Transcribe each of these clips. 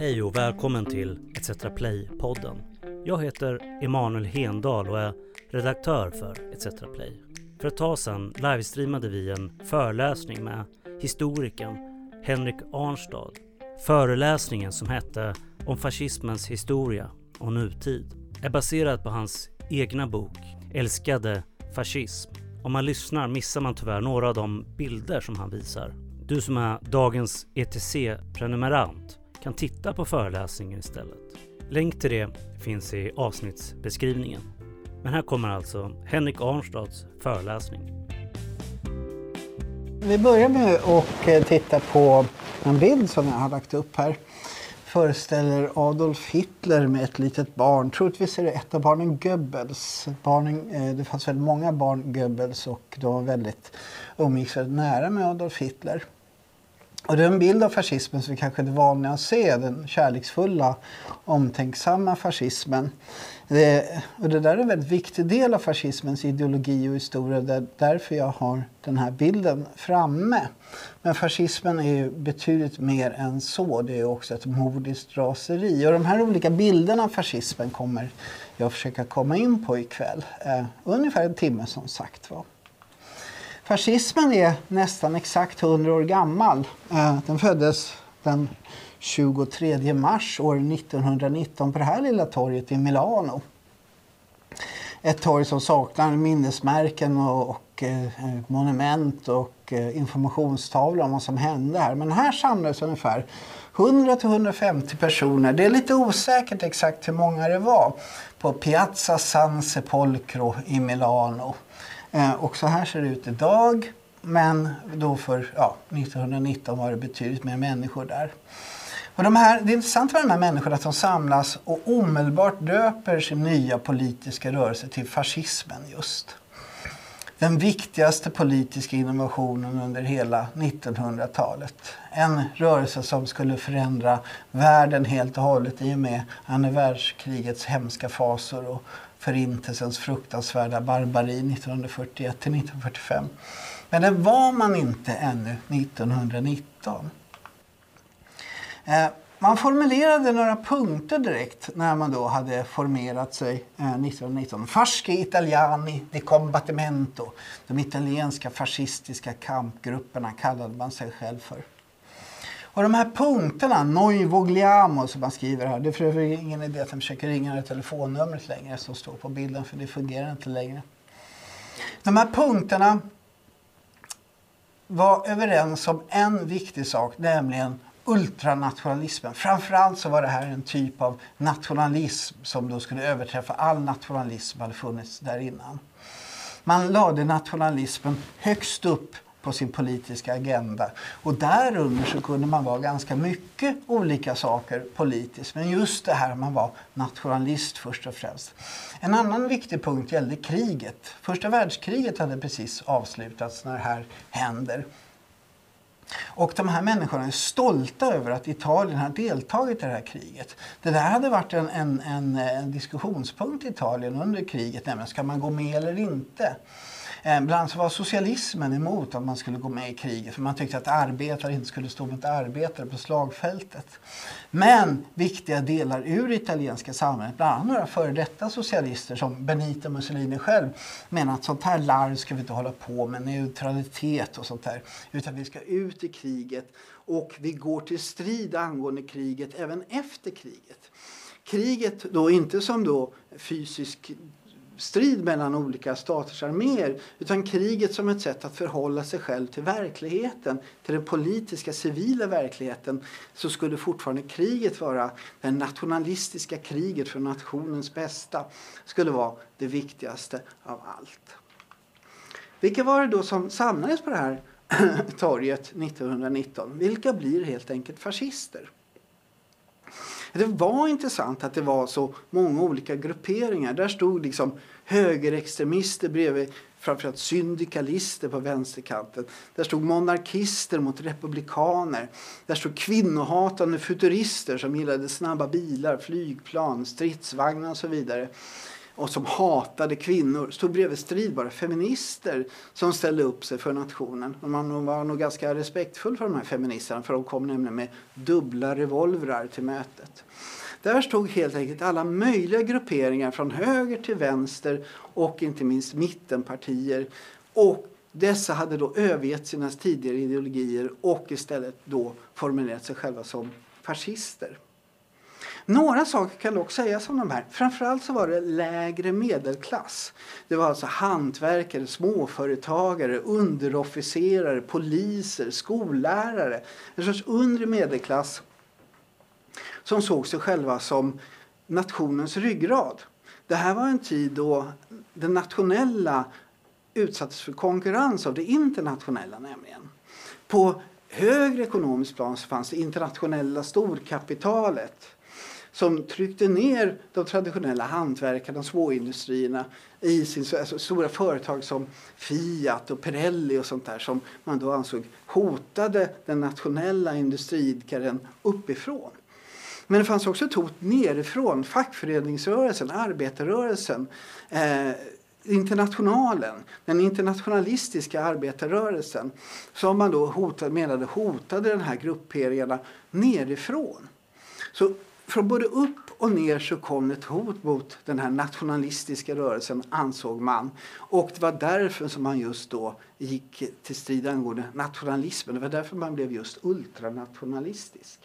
Hej och välkommen till ETC Play-podden. Jag heter Emanuel Hendal och är redaktör för ETC Play. För ett tag sedan livestreamade vi en föreläsning med historikern Henrik Arnstad. Föreläsningen som hette Om fascismens historia och nutid är baserad på hans egna bok Älskade fascism. Om man lyssnar missar man tyvärr några av de bilder som han visar. Du som är dagens ETC-prenumerant kan titta på föreläsningen istället. Länk till det finns i avsnittsbeskrivningen. Men här kommer alltså Henrik Arnstads föreläsning. Vi börjar med att eh, titta på en bild som jag har lagt upp här. Föreställer Adolf Hitler med ett litet barn. Troligtvis är det ett av barnen Goebbels. Barnen, eh, det fanns väldigt många barn Goebbels och de var väldigt, umgicks väldigt nära med Adolf Hitler. Och den bild av fascismen som vi kanske är vanliga att se, den kärleksfulla, omtänksamma fascismen. Det, och det där är en väldigt viktig del av fascismens ideologi och historia. Det är därför jag har den här bilden framme. Men fascismen är ju betydligt mer än så. Det är också ett modiskt raseri. Och de här olika bilderna av fascismen kommer jag försöka komma in på ikväll. Eh, ungefär en timme som sagt var. Fascismen är nästan exakt 100 år gammal. Eh, den föddes den 23 mars år 1919 på det här lilla torget i Milano. Ett torg som saknar minnesmärken och, och eh, eh monument och eh, informationstavlor om vad som hände här. Men här samlades ungefär 100 150 personer. Det är lite osäkert exakt hur många det var på Piazza San Sepolcro i Milano. Eh, och så här ser det ut idag. Men då för ja, 1919 var det betydligt mer människor där. Och de här, det är intressant med de här människorna som samlas och omedelbart döper sin nya politiska rörelse till fascismen just. Den viktigaste politiska innovationen under hela 1900-talet. En rörelse som skulle förändra världen helt och hållet i och med andra världskrigets hemska fasor och Förintelsens fruktansvärda barbari 1941 till 1945. Men det var man inte ännu 1919. Eh, man formulerade några punkter direkt när man då hade formerat sig eh, 1919. Fasci Italiani di Combattimento. De italienska fascistiska kampgrupperna kallade man sig själv för. Och de här punkterna, noi vogliamo som man skriver här, det är för övrigt ingen idé att jag försöker ringa det telefonnumret längre som står på bilden för det fungerar inte längre. De här punkterna var överens om en viktig sak, nämligen ultranationalismen. Framförallt så var det här en typ av nationalism som då skulle överträffa all nationalism som hade funnits där innan. Man lade nationalismen högst upp på sin politiska agenda. Och därunder så kunde man vara ganska mycket olika saker politiskt. Men just det här man var nationalist först och främst. En annan viktig punkt gällde kriget. Första världskriget hade precis avslutats när det här händer. Och de här människorna är stolta över att Italien har deltagit i det här kriget. Det där hade varit en, en, en, en diskussionspunkt i Italien under kriget, nämligen ska man gå med eller inte. Eh, bland annat alltså var socialismen emot att man skulle gå med i kriget för man tyckte att arbetare inte skulle stå mot arbetare på slagfältet. Men viktiga delar ur italienska samhället, bland annat några före detta socialister som Benito Mussolini själv menar att sånt här larv ska vi inte hålla på med, neutralitet och sånt där. Utan vi ska ut i kriget och vi går till strid angående kriget även efter kriget. Kriget då inte som då fysisk strid mellan olika staters arméer utan kriget som ett sätt att förhålla sig själv till verkligheten, till den politiska civila verkligheten så skulle fortfarande kriget vara det nationalistiska kriget för nationens bästa skulle vara det viktigaste av allt. Vilka var det då som samlades på det här torget 1919? Vilka blir helt enkelt fascister? Det var intressant att det var så många olika grupperingar. Där stod liksom högerextremister bredvid framförallt syndikalister på vänsterkanten. Där stod monarkister mot republikaner. Där stod kvinnohatande futurister som gillade snabba bilar, flygplan, stridsvagnar och så vidare och som hatade kvinnor stod bredvid stridbara feminister som ställde upp sig för nationen. Och man var nog ganska respektfull för de här feministerna för de kom nämligen med dubbla revolvrar till mötet. Där stod helt enkelt alla möjliga grupperingar från höger till vänster och inte minst mittenpartier. Och dessa hade då övergett sina tidigare ideologier och istället då formulerat sig själva som fascister. Några saker kan dock sägas om de här. Framförallt så var det lägre medelklass. Det var alltså hantverkare, småföretagare, underofficerare, poliser, skollärare. En sorts undre medelklass som såg sig själva som nationens ryggrad. Det här var en tid då det nationella utsattes för konkurrens av det internationella nämligen. På högre ekonomiskt plan så fanns det internationella storkapitalet som tryckte ner de traditionella hantverkarna småindustrierna i sin, alltså stora företag som Fiat och Pirelli och sånt där som man då ansåg hotade den nationella industriidkaren uppifrån. Men det fanns också ett hot nerifrån. Fackföreningsrörelsen, arbetarrörelsen, eh, internationalen, den internationalistiska arbetarrörelsen som man då hotade, menade hotade den här grupperingarna nerifrån. Så från både upp och ner så kom ett hot mot den här nationalistiska rörelsen ansåg man. Och det var därför som man just då gick till strid angående nationalismen. Det var därför man blev just ultranationalistisk.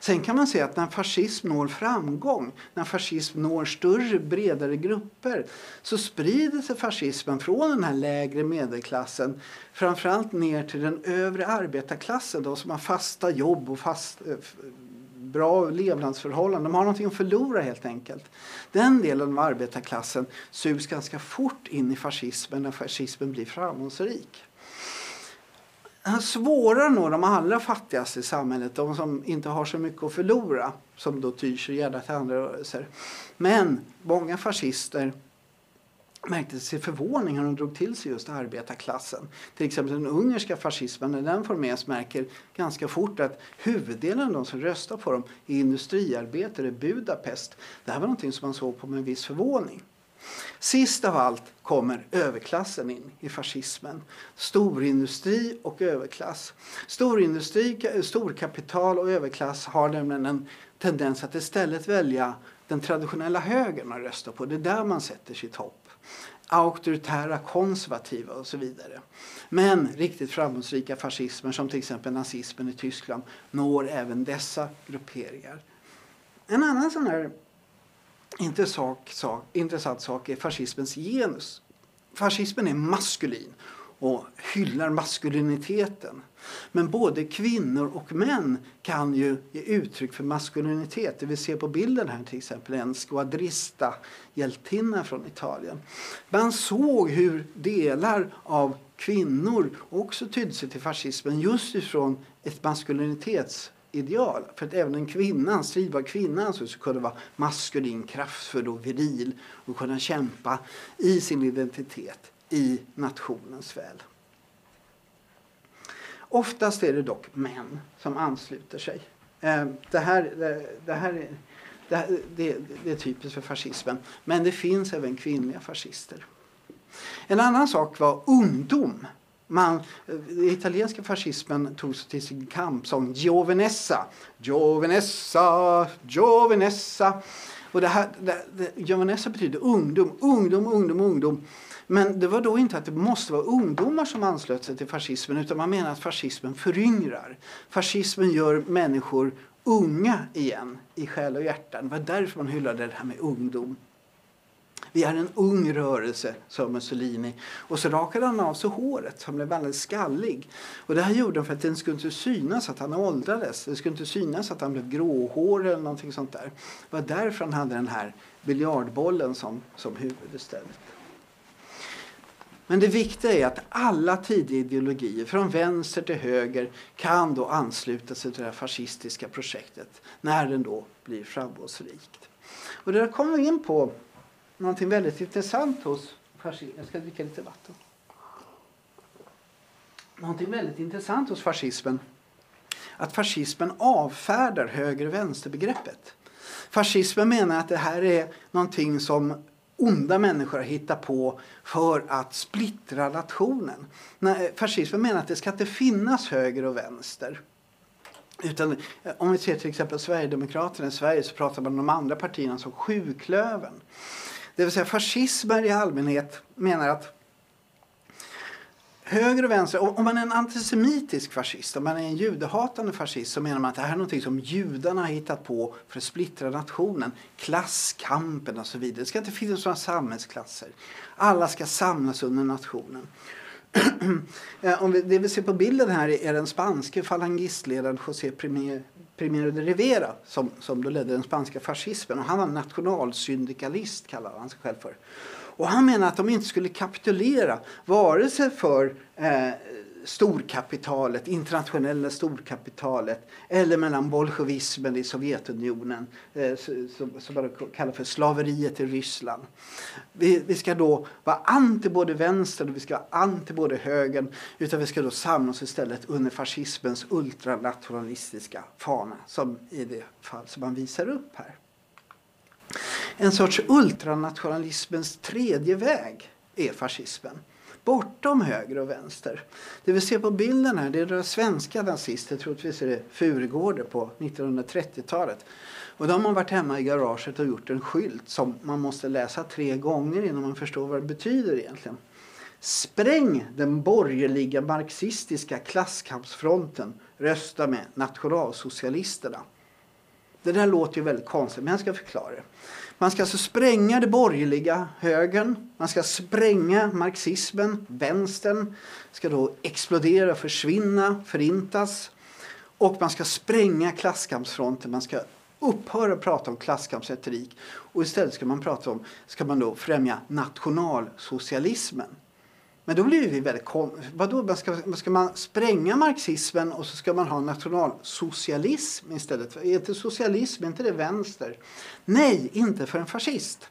Sen kan man säga att när fascism når framgång, när fascism når större, bredare grupper så sprider sig fascismen från den här lägre medelklassen framförallt ner till den övre arbetarklassen, de som har fasta jobb och fast, eh, bra levnadsförhållanden. De har någonting att förlora helt enkelt. Den delen av arbetarklassen sugs ganska fort in i fascismen när fascismen blir framgångsrik. Eh, svårare når de allra fattigaste i samhället, de som inte har så mycket att förlora, som då tyr sig gärna till andra rörelser. Men många fascister märkte sig förvåning när de drog till sig just arbetarklassen. Till exempel den ungerska fascismen, när den formeras märker ganska fort att huvuddelen av de som röstar på dem är industriarbetare i Budapest. Det här var någonting som man såg på med en viss förvåning. Sist av allt kommer överklassen in i fascismen. Storindustri och överklass. Storindustri, storkapital och överklass har nämligen en tendens att istället välja den traditionella högern att rösta på. Det är där man sätter sitt hopp. Auktoritära, konservativa och så vidare. Men riktigt framgångsrika fascismer som till exempel nazismen i Tyskland når även dessa grupperingar. En annan sån här intressant sak, intressant sak är fascismens genus. Fascismen är maskulin och hyllar maskuliniteten. Men både kvinnor och män kan ju ge uttryck för maskulinitet. Det vi ser på bilden här till exempel en squadrista hjältinna från Italien. Man såg hur delar av kvinnor också tydde sig till fascismen just ifrån ett maskulinitets ideal. För att även en kvinna, en stridbar kvinna så kunde vara maskulin, kraftfull och viril och kunna kämpa i sin identitet i nationens väl. Oftast är det dock män som ansluter sig. Eh, det här, eh, det här, är, det, det, det är typiskt för fascismen. Men det finns även kvinnliga fascister. En annan sak var ungdom man, eh, den italienska fascismen tog sig till sin kampsång Giovenessa. Giovenessa, Giovenessa. Och det här, det, det, Giovenessa betyder ungdom, ungdom, ungdom, ungdom. Men det var då inte att det måste vara ungdomar som anslöt sig till fascismen utan man menar att fascismen föryngrar. Fascismen gör människor unga igen i själ och hjärta. Det var därför man hyllade det här med ungdom. Vi är en ung rörelse, sa Mussolini. Och så rakade han av sig håret, han blev väldigt skallig. Och det här gjorde han för att det skulle inte synas att han åldrades. Det skulle inte synas att han blev gråhårig eller någonting sånt där. Det var därför han hade den här biljardbollen som, som huvud istället. Men det viktiga är att alla tidiga ideologier, från vänster till höger, kan då ansluta sig till det här fascistiska projektet när den då blir framgångsrikt. Och det där kommer vi in på någonting väldigt intressant hos fascismen. Jag ska dricka lite vatten. Någonting väldigt intressant hos fascismen. Att fascismen avfärdar höger-vänster-begreppet. Fascismen menar att det här är någonting som onda människor har hittat på för att splittra nationen. Fascismen menar att det ska inte finnas höger och vänster. Utan, eh, om vi ser till exempel Sverigedemokraterna i Sverige så pratar man om de andra partierna som sjuklöven. Det vill säga fascismer i allmänhet menar att höger och vänster, om man är en antisemitisk fascist, om man är en judehatande fascist så menar man att det här är något som judarna har hittat på för att splittra nationen. Klasskampen och så vidare. Det ska inte finnas några samhällsklasser. Alla ska samlas under nationen. Om vi, det vi ser på bilden här är den spanske falangistledaren José Primero de Rivera som, som då ledde den spanska fascismen. Och han var nationalsyndikalist kallade han sig själv för. Och han menar att de inte skulle kapitulera vare sig för eh, storkapitalet, internationella storkapitalet eller mellan bolsjevismen i Sovjetunionen eh, som man kallar för slaveriet i Ryssland. Vi, vi, ska då vara anti både vänster och vi ska vara anti både högern utan vi ska då samlas istället under fascismens ultranationalistiska fana som i det fall som man visar upp här. En sorts ultranationalismens tredje väg är fascismen bortom höger och vänster. Det vi ser på bilden här det är några svenska nazister, troligtvis är det Furugårder på 1930-talet. Och de har varit hemma i garaget och gjort en skylt som man måste läsa tre gånger innan man förstår vad det betyder egentligen. Spräng den borgerliga marxistiska klasskampsfronten. Rösta med nationalsocialisterna. Det där låter ju väldigt konstigt, men jag ska förklara det. Man ska alltså spränga det borgerliga, högern. Man ska spränga marxismen, vänstern. ska då explodera, försvinna, förintas. Och man ska spränga klasskampsfronten. Man ska upphöra att prata om klasskampsretorik. Och istället ska man prata om, ska man då främja nationalsocialismen. Men då blir vi väldigt Vadå, ska, ska man spränga marxismen och så ska man ha nationalsocialism istället? Är inte socialism, är inte det vänster? Nej, inte för en fascist.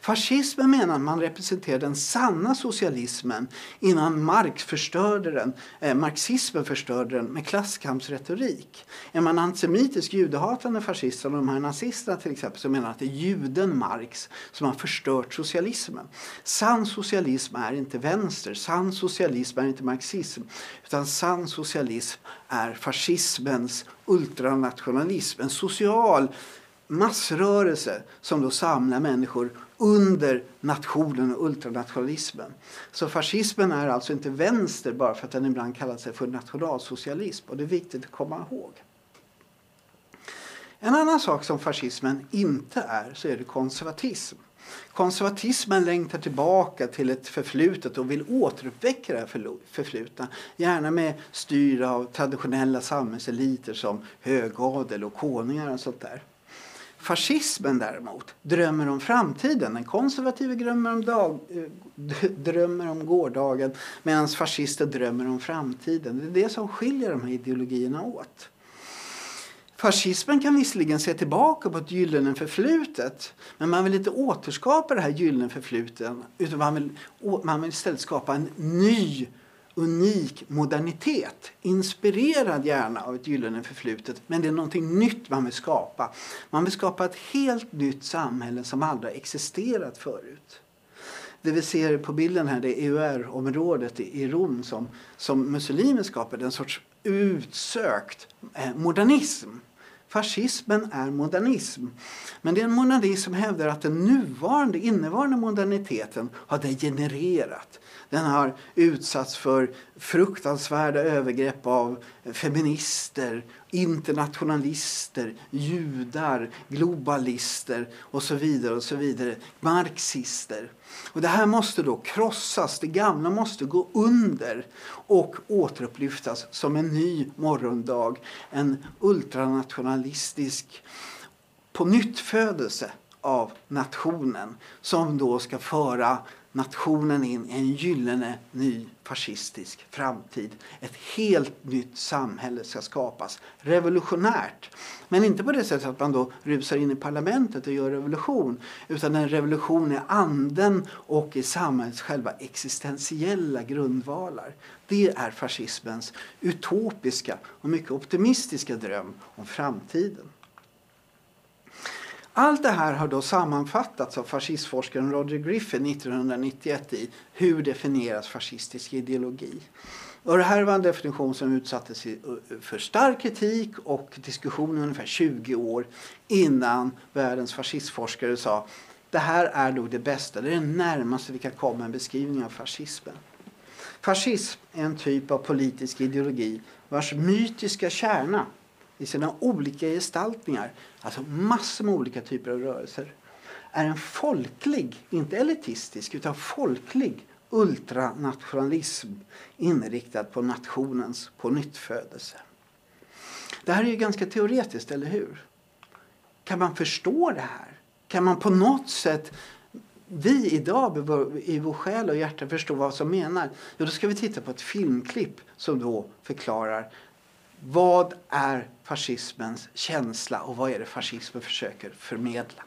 Fascismen menar man representerar den sanna socialismen innan Marx förstörde den, eh, marxismen förstörde den med klasskampsretorik. Är man antisemitisk judehatande fascist som de här nazisterna till exempel så menar att det är juden Marx som har förstört socialismen. Sann socialism är inte vänster, sann socialism är inte marxism utan sann socialism är fascismens ultranationalism, en social massrörelse som då samlar människor under nationen och ultranationalismen. Så fascismen är alltså inte vänster bara för att den ibland kallar sig för nationalsocialism och det är viktigt att komma ihåg. En annan sak som fascismen inte är så är det konservatism. Konservatismen längtar tillbaka till ett förflutet och vill återuppväcka det förflutna. Gärna med styr av traditionella samhällseliter som högadel och konungar och sånt där. Fascismen däremot drömmer om framtiden. Den konservativa drömmer om, dag, eh, drömmer om gårdagen medan fascister drömmer om framtiden. Det är det som skiljer de här ideologierna åt. Fascismen kan visserligen se tillbaka på ett gyllene förflutet men man vill inte återskapa det här gyllene förflutet utan man vill, man vill istället skapa en ny unik modernitet. Inspirerad gärna av ett gyllene förflutet. Men det är någonting nytt man vill skapa. Man vill skapa ett helt nytt samhälle som aldrig existerat förut. Det vi ser på bilden här det är EUR-området i Rom som, som muslimer skapade. En sorts utsökt eh, modernism. Fascismen är modernism. Men det är en modernism som hävdar att den nuvarande, innevarande moderniteten har degenererat. Den har utsatts för fruktansvärda övergrepp av feminister, internationalister, judar, globalister och så vidare. och så vidare. Marxister. Och det här måste då krossas, det gamla måste gå under och återupplyftas som en ny morgondag. En ultranationalistisk på av nationen som då ska föra nationen in i en gyllene ny fascistisk framtid. Ett helt nytt samhälle ska skapas. Revolutionärt. Men inte på det sättet att man då rusar in i parlamentet och gör revolution. Utan en revolution i anden och i samhällets själva existentiella grundvalar. Det är fascismens utopiska och mycket optimistiska dröm om framtiden. Allt det här har då sammanfattats av fascistforskaren Roger Griffin 1991 i Hur definieras fascistisk ideologi? Och det här var en definition som utsattes eh, för stark kritik och diskussion i ungefär 20 år innan världens fascistforskare sa det här är nog det bästa, det är det närmaste vi kan komma en beskrivning av fascismen. Fascism är en typ av politisk ideologi vars mytiska kärna i sina olika gestaltningar, alltså massor med olika typer av rörelser, är en folklig, inte elitistisk, utan folklig ultranationalism inriktad på nationens på nyttfödelse. Det här är ju ganska teoretiskt, eller hur? Kan man förstå det här? Kan man på något sätt vi idag i vår själ och hjärta förstå vad som menar? Jo, då ska vi titta på ett filmklipp som då förklarar vad är fascismens känsla och vad är det fascismen försöker förmedla?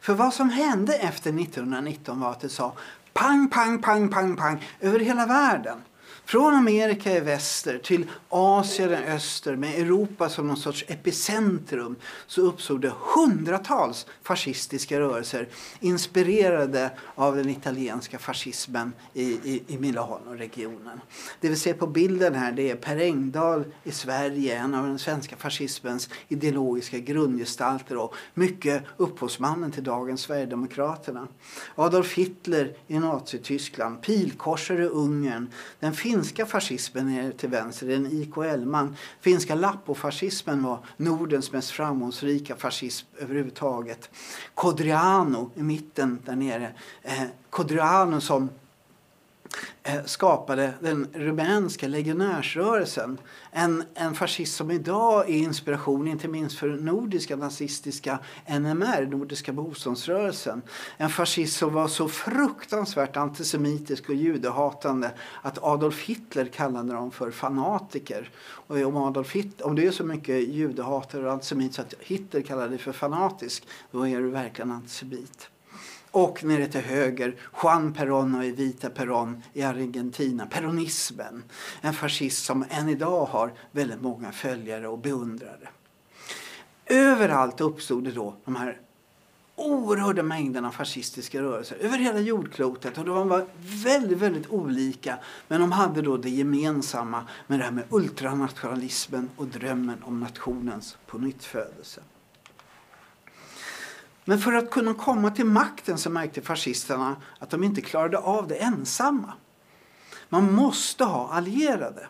För vad som hände efter 1919 var att det sa pang, pang, pang, pang, pang över hela världen. Från Amerika i väster till Asien i öster med Europa som någon sorts epicentrum så uppstod det hundratals fascistiska rörelser inspirerade av den italienska fascismen i, i, i Milano-regionen. Det vi ser på bilden här det är Per Engdahl i Sverige, en av den svenska fascismens ideologiska grundgestalter och mycket upphovsmannen till dagens Sverigedemokraterna. Adolf Hitler i Nazityskland, pilkorsare i Ungern, den finska fascismen är till vänster, en IKL-man. Finska lappofascismen var Nordens mest framgångsrika fascism överhuvudtaget. Kodriano i mitten där nere. Eh, som Eh, skapade den rumänska legionärsrörelsen. En, en fascist som idag är inspiration inte minst för nordiska nazistiska NMR, Nordiska motståndsrörelsen. En fascist som var så fruktansvärt antisemitisk och judehatande att Adolf Hitler kallade dem för fanatiker. Och om, Adolf Hitler, om du är så mycket judehatare och antisemit så att Hitler kallar dig för fanatisk, då är du verkligen antisemit. Och nere till höger, Juan Perón och Evita Perón i Argentina. Peronismen, en fascist som än idag har väldigt många följare och beundrare. Överallt uppstod det då de här oerhörda mängderna fascistiska rörelser över hela jordklotet. Och de var väldigt, väldigt olika. Men de hade då det gemensamma med det här med ultranationalismen och drömmen om nationens pånyttfödelse. Men för att kunna komma till makten så märkte fascisterna att de inte klarade av det ensamma. Man måste ha allierade.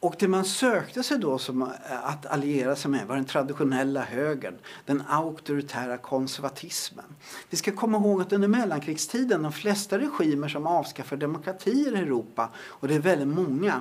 Och det man sökte sig då som eh, att alliera sig med var den traditionella högern, den auktoritära konservatismen. Vi ska komma ihåg att under mellankrigstiden, de flesta regimer som avskaffar demokratier i Europa, och det är väldigt många,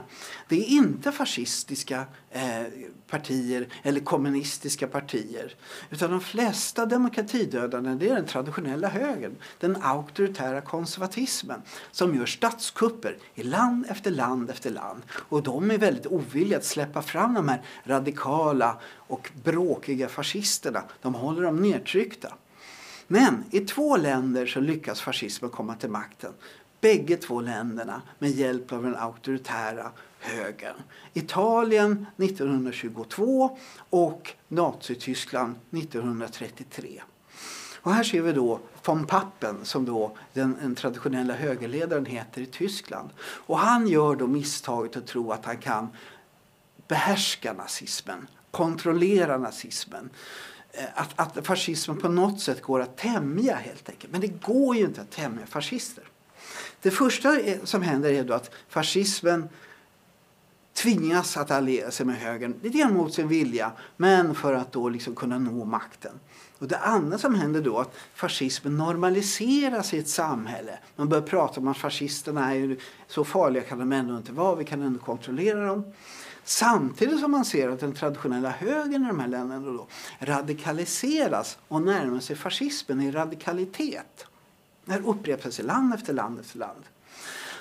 det är inte fascistiska eh, partier eller kommunistiska partier. Utan de flesta demokratidödande det är den traditionella högern, den auktoritära konservatismen som gör statskupper i land efter land efter land. Och de är väldigt ovilliga att släppa fram de här radikala och bråkiga fascisterna. De håller dem nedtryckta. Men i två länder så lyckas fascismen komma till makten. Bägge två länderna med hjälp av den auktoritära högern. Italien 1922 och Nazityskland 1933. Och här ser vi då von Pappen som då den, den, traditionella högerledaren heter i Tyskland. Och han gör då misstaget att tro att han kan behärska nazismen, kontrollera nazismen. Eh, att, att fascismen på något sätt går att tämja helt enkelt. Men det går ju inte att tämja fascister. Det första som händer är då att fascismen tvingas att alliera sig med högern, lite grann mot sin vilja, men för att då liksom kunna nå makten. Och det andra som händer då är att fascismen normaliseras i ett samhälle. Man börjar prata om att fascisterna är så farliga kan de ändå inte vara, vi kan ändå kontrollera dem. Samtidigt som man ser att den traditionella högern i de här länderna då radikaliseras och närmar sig fascismen i radikalitet. Det här upprepas i land efter land efter land.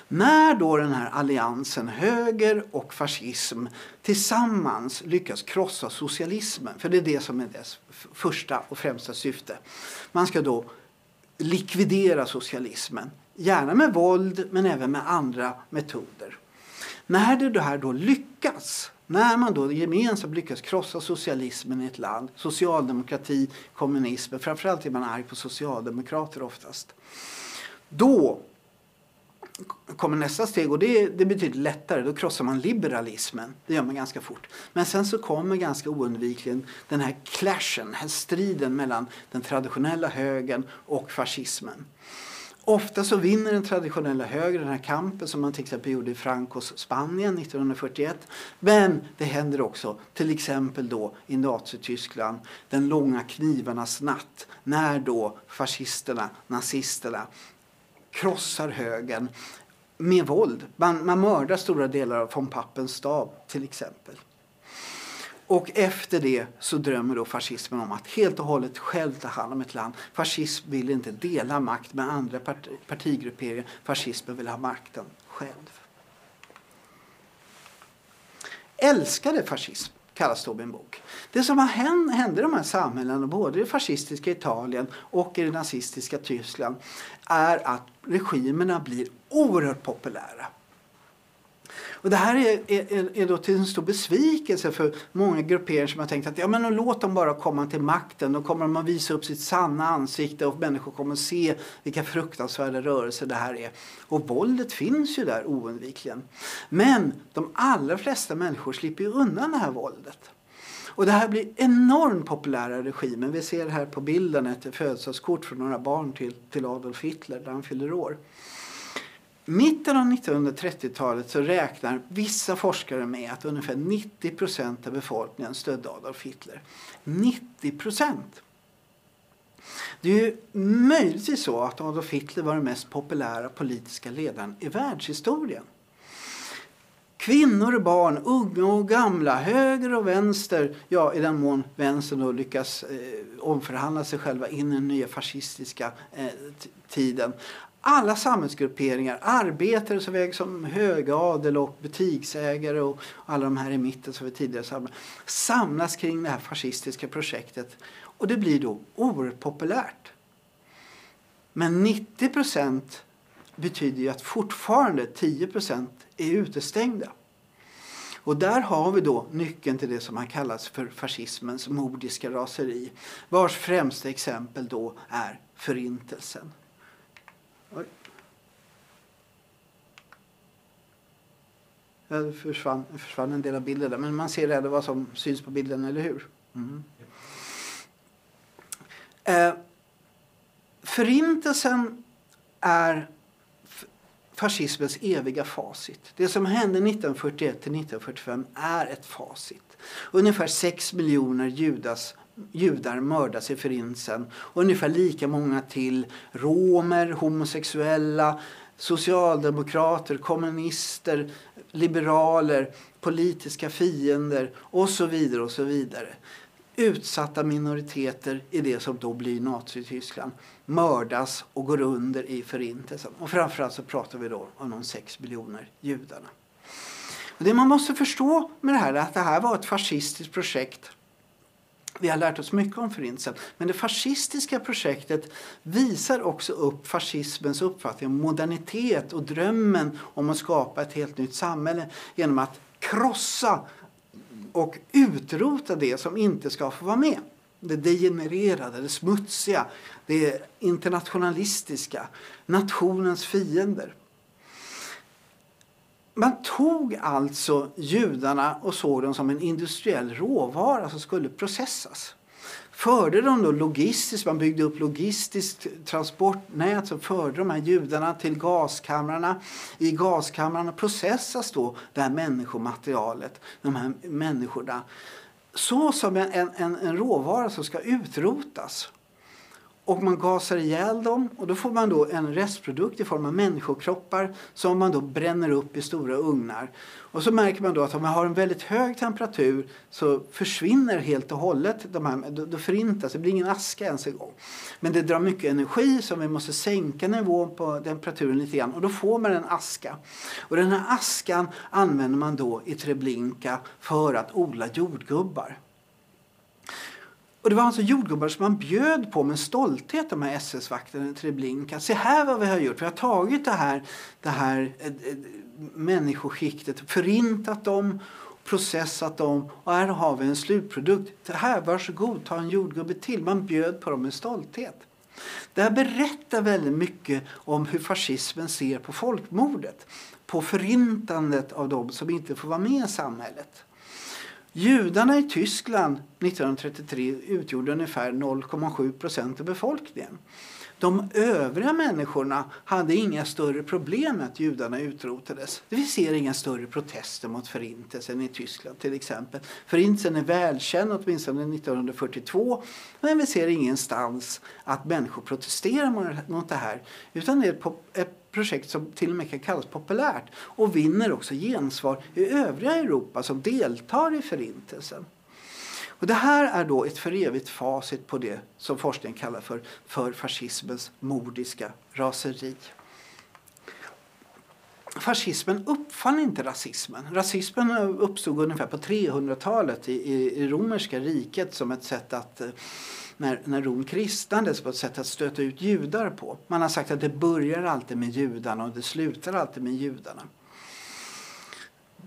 När då den här alliansen höger och fascism tillsammans lyckas krossa socialismen, för det är det som är dess första och främsta syfte. Man ska då likvidera socialismen, gärna med våld men även med andra metoder. När det här då lyckas när man då gemensamt lyckas krossa socialismen i ett land, socialdemokrati, kommunism, framförallt är man arg på socialdemokrater oftast. Då kommer nästa steg och det, det betyder lättare. Då krossar man liberalismen. Det gör man ganska fort. Men sen så kommer ganska oundvikligen den här clashen, den här striden mellan den traditionella högern och fascismen. Ofta så vinner den traditionella högern den här kampen som man till exempel gjorde i Francos Spanien 1941. Men det händer också till exempel då i Nazityskland den långa knivarnas natt när då fascisterna, nazisterna krossar högern med våld. Man, man mördar stora delar av von Pappens stab till exempel. Och efter det så drömmer då fascismen om att helt och hållet själv ta hand om ett land. Fascism vill inte dela makt med andra part partigrupperingar. Fascismen vill ha makten själv. Älskade fascism kallas då min bok. Det som har hänt, hände i de här samhällena, både i det fascistiska Italien och i det nazistiska Tyskland, är att regimerna blir oerhört populära. Och det här är, är, är då till en stor besvikelse för många grupperingar som har tänkt att ja, men låt dem bara komma till makten. Då kommer de att visa upp sitt sanna ansikte och människor kommer att se vilka fruktansvärda rörelser det här är. Och våldet finns ju där oundvikligen. Men de allra flesta människor slipper ju undan det här våldet. Och det här blir enormt populära regimer. Vi ser här på bilden ett födelsedagskort från några barn till, till Adolf Hitler där han fyller år mitten av 1930-talet så räknar vissa forskare med att ungefär 90 procent av befolkningen stödde Adolf Hitler. 90 procent! Det är ju möjligtvis så att Adolf Hitler var den mest populära politiska ledaren i världshistorien. Kvinnor och barn, unga och gamla, höger och vänster, ja i den mån vänstern då lyckas eh, omförhandla sig själva in i den nya fascistiska eh, tiden alla samhällsgrupperingar, arbetare såväl som högadel och butiksägare och alla de här i mitten som vi tidigare samlade, samlas kring det här fascistiska projektet. Och det blir då oerhört populärt. Men 90 procent betyder ju att fortfarande 10 procent är utestängda. Och där har vi då nyckeln till det som har kallats för fascismens modiska raseri. Vars främsta exempel då är Förintelsen. Oj. Det försvann, försvann en del av bilden där. Men man ser ändå vad som syns på bilden, eller hur? Mm. Eh, förintelsen är fascismens eviga facit. Det som hände 1941 till 1945 är ett facit. Ungefär 6 miljoner judas judar mördas i Förintelsen och ungefär lika många till romer, homosexuella, socialdemokrater, kommunister, liberaler, politiska fiender och så vidare och så vidare. Utsatta minoriteter i det som då blir Nazityskland mördas och går under i Förintelsen. Och framförallt så pratar vi då om de sex miljoner judarna. Och det man måste förstå med det här är att det här var ett fascistiskt projekt vi har lärt oss mycket om Förintelsen. Men det fascistiska projektet visar också upp fascismens uppfattning om modernitet och drömmen om att skapa ett helt nytt samhälle genom att krossa och utrota det som inte ska få vara med. Det degenererade, det smutsiga, det internationalistiska, nationens fiender. Man tog alltså judarna och såg dem som en industriell råvara som skulle processas. Förde de då logistiskt, man byggde upp logistiskt transportnät som förde de här judarna till gaskamrarna. I gaskamrarna processas då det här människomaterialet, de här människorna. Så som en, en, en råvara som ska utrotas. Och man gasar ihjäl dem och då får man då en restprodukt i form av människokroppar som man då bränner upp i stora ugnar. Och så märker man då att om man har en väldigt hög temperatur så försvinner helt och hållet de här, då, då förintas, det blir ingen aska ens en gång. Men det drar mycket energi så vi måste sänka nivån på temperaturen lite grann och då får man en aska. Och den här askan använder man då i Treblinka för att odla jordgubbar. Och det var alltså jordgubbar som man bjöd på med stolthet, de här SS-vakterna Treblinka. Se här vad vi har gjort. Vi har tagit det här, det här äh, äh, människoskiktet, förintat dem processat dem och här har vi en slutprodukt. Här, varsågod, ta en jordgubbe till. Man bjöd på dem med stolthet. Det här berättar väldigt mycket om hur fascismen ser på folkmordet. På förintandet av dem. som inte får vara med i samhället. Judarna i Tyskland 1933 utgjorde ungefär 0,7 procent av befolkningen. De övriga människorna hade inga större problem med att judarna utrotades. Vi ser inga större protester mot förintelsen i Tyskland till exempel. Förintelsen är välkänd åtminstone 1942 men vi ser ingenstans att människor protesterar mot det här. Utan det är ett projekt som till och med kan kallas populärt och vinner också gensvar i övriga Europa som deltar i förintelsen. Och det här är då ett för evigt facit på det som forskningen kallar för, för fascismens mordiska raseri. Fascismen uppfann inte rasismen. Rasismen uppstod ungefär på 300-talet i, i, i romerska riket som ett sätt att eh, när, när Rom kristnades på ett sätt att stöta ut judar på. Man har sagt att det börjar alltid med judarna och det slutar alltid med judarna.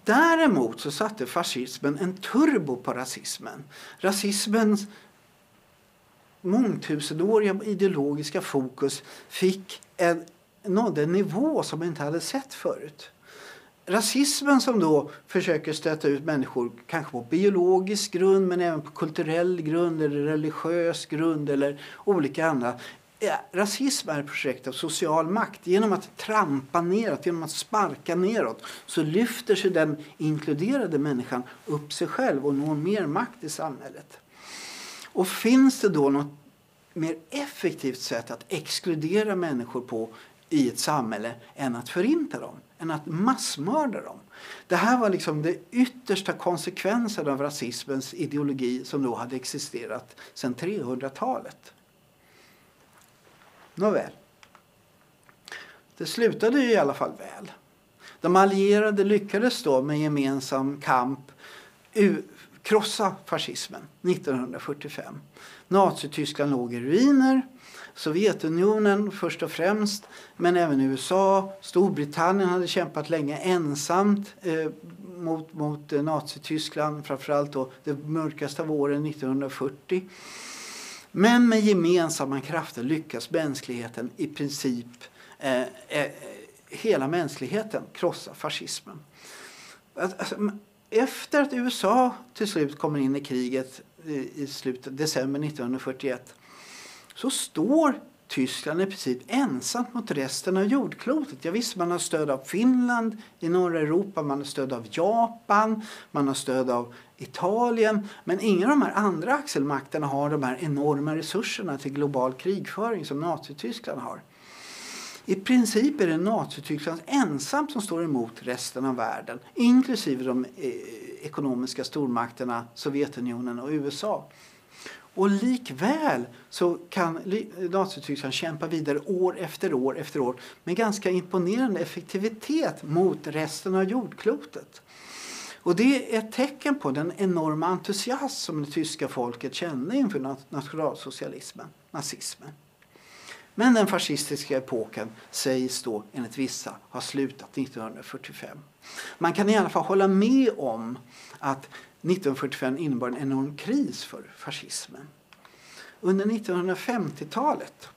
Däremot så satte fascismen en turbo på rasismen. Rasismens mångtusenåriga ideologiska fokus fick en, nådde en nivå som man inte hade sett förut. Rasismen som då försöker stöta ut människor kanske på biologisk grund men även på kulturell grund eller religiös grund eller olika andra rasism är ett projekt av social makt. Genom att trampa neråt, genom att sparka neråt så lyfter sig den inkluderade människan upp sig själv och når mer makt i samhället. Och finns det då något mer effektivt sätt att exkludera människor på i ett samhälle än att förinta dem, än att massmörda dem. Det här var liksom den yttersta konsekvensen av rasismens ideologi som då hade existerat sedan 300-talet. Nåväl. Det slutade ju i alla fall väl. De allierade lyckades då med gemensam kamp krossa fascismen 1945. Nazityskland låg i ruiner. Sovjetunionen först och främst, men även USA. Storbritannien hade kämpat länge ensamt eh, mot, mot eh, Nazityskland, framförallt då det mörkaste av åren 1940. Men med gemensamma krafter lyckas mänskligheten i princip, eh, eh, hela mänskligheten, krossa fascismen. Alltså, efter att USA till slut kommer in i kriget i, i slutet december 1941 så står Tyskland i princip ensamt mot resten av jordklotet. Jag visste man har stöd av Finland i norra Europa, man har stöd av Japan, man har stöd av Italien. Men ingen av de här andra axelmakterna har de här enorma resurserna till global krigföring som Nazityskland har. I princip är det Nazityskland ensamt som står emot resten av världen inklusive de eh, ekonomiska stormakterna Sovjetunionen och USA. Och likväl så kan Nazityskland kämpa vidare år efter år efter år med ganska imponerande effektivitet mot resten av jordklotet. Och det är ett tecken på den enorma entusiasm som det tyska folket kände inför nationalsocialismen, nazismen. Men den fascistiska epoken sägs då enligt vissa ha slutat 1945. Man kan i alla fall hålla med om att 1945 innebar en enorm kris för fascismen. Under 1950-talet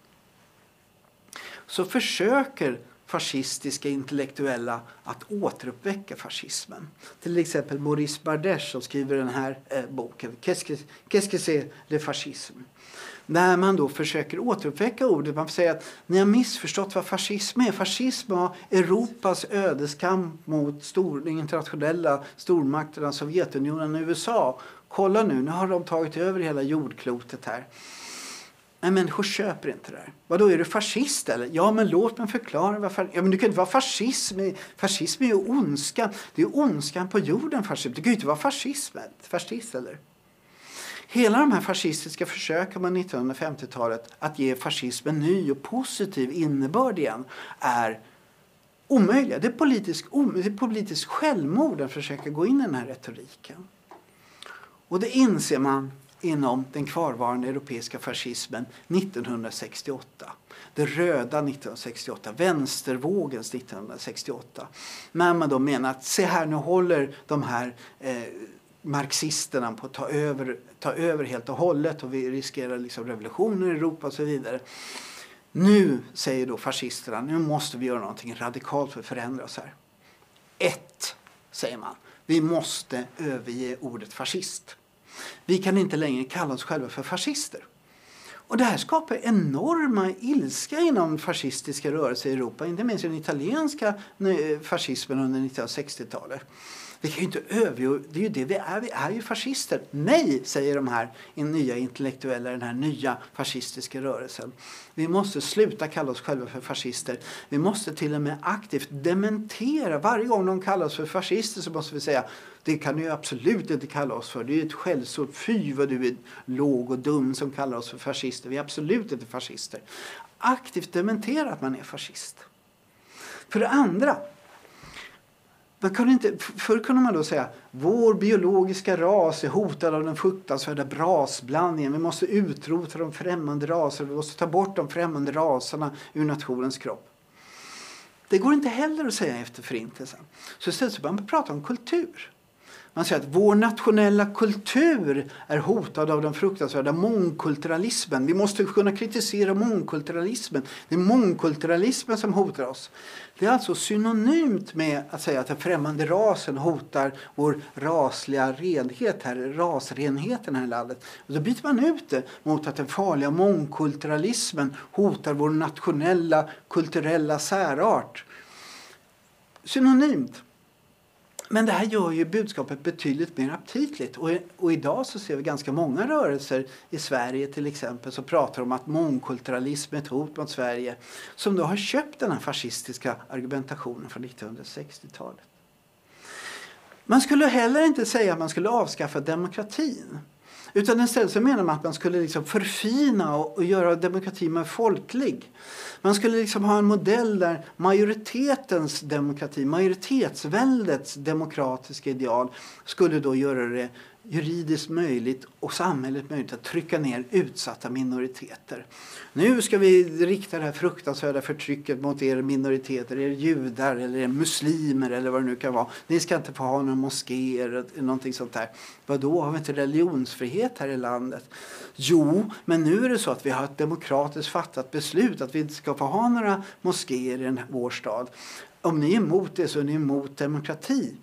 så försöker fascistiska intellektuella att återuppväcka fascismen. Till exempel Maurice Bardesh som skriver den här eh, boken Qu'est-ce que c'est le fascisme? Där man då försöker återuppväcka ordet. Man säger att ni har missförstått vad fascism är. Fascism var Europas ödeskamp mot stor, de internationella stormakterna Sovjetunionen och USA. Kolla nu, nu har de tagit över hela jordklotet här. Men människor köper inte det här. Vadå, är du fascist eller? Ja, men låt mig förklara. Varför. Ja, men du kan inte vara fascism. Fascism är ju ondskan. Det är ondskan på jorden, fascism. Du kan ju inte vara fascism, fascist eller? Hela de här fascistiska försöken på 1950-talet att ge fascismen ny och positiv innebörd igen är omöjliga. Det är politiskt, det politisk självmord att försöka gå in i den här retoriken. Och det inser man inom den kvarvarande europeiska fascismen 1968. Det röda 1968, vänstervågens 1968. När man då menar att se här nu håller de här eh, marxisterna på att ta över, ta över helt och hållet och vi riskerar liksom revolutioner i Europa och så vidare. Nu säger då fascisterna, nu måste vi göra någonting radikalt för att förändra oss här. Ett, säger man, vi måste överge ordet fascist. Vi kan inte längre kalla oss själva för fascister. Och det här skapar enorma ilska inom fascistiska rörelser i Europa, inte minst den italienska fascismen under 1960-talet. Vi kan ju inte överge, det är ju det vi är, vi är ju fascister. Nej, säger de här nya intellektuella, den här nya fascistiska rörelsen. Vi måste sluta kalla oss själva för fascister. Vi måste till och med aktivt dementera. Varje gång de kallar oss för fascister så måste vi säga det kan du absolut inte kalla oss för. Det är ett skällsord. Fy vad du är låg och dum som kallar oss för fascister. Vi är absolut inte fascister. Aktivt dementera att man är fascist. För det andra, man kunde inte, förr kunde man då säga vår biologiska ras är hotad av den fruktansvärda brasblandningen. Vi måste utrota de främmande raserna. Vi måste ta bort de främmande raserna ur nationens kropp. Det går inte heller att säga efter Förintelsen. Så istället så börjar man prata om kultur. Man säger att vår nationella kultur är hotad av den fruktansvärda mångkulturalismen. Vi måste kunna kritisera mångkulturalismen. Det är mångkulturalismen som hotar oss. Det är alltså synonymt med att säga att den främmande rasen hotar vår rasliga renhet här, rasrenheten här i landet. Och då byter man ut det mot att den farliga mångkulturalismen hotar vår nationella kulturella särart. Synonymt. Men det här gör ju budskapet betydligt mer aptitligt. Och, och idag så ser vi ganska många rörelser i Sverige till exempel som pratar om att mångkulturalism är ett hot mot Sverige. Som då har köpt den här fascistiska argumentationen från 1960-talet. Man skulle heller inte säga att man skulle avskaffa demokratin. Utan istället så menar man att man skulle liksom förfina och, och göra demokratin mer folklig. Man skulle liksom ha en modell där majoritetens demokrati, majoritetsväldets demokratiska ideal skulle då göra det juridiskt möjligt och samhället möjligt att trycka ner utsatta minoriteter. Nu ska vi rikta det här fruktansvärda förtrycket mot er minoriteter, er judar eller er muslimer eller vad det nu kan vara. Ni ska inte få ha några moskéer eller någonting sånt där. Vadå, har vi inte religionsfrihet här i landet? Jo, men nu är det så att vi har ett demokratiskt fattat beslut att vi inte ska få ha några moskéer i vår stad. Om ni är emot det så är ni emot demokrati.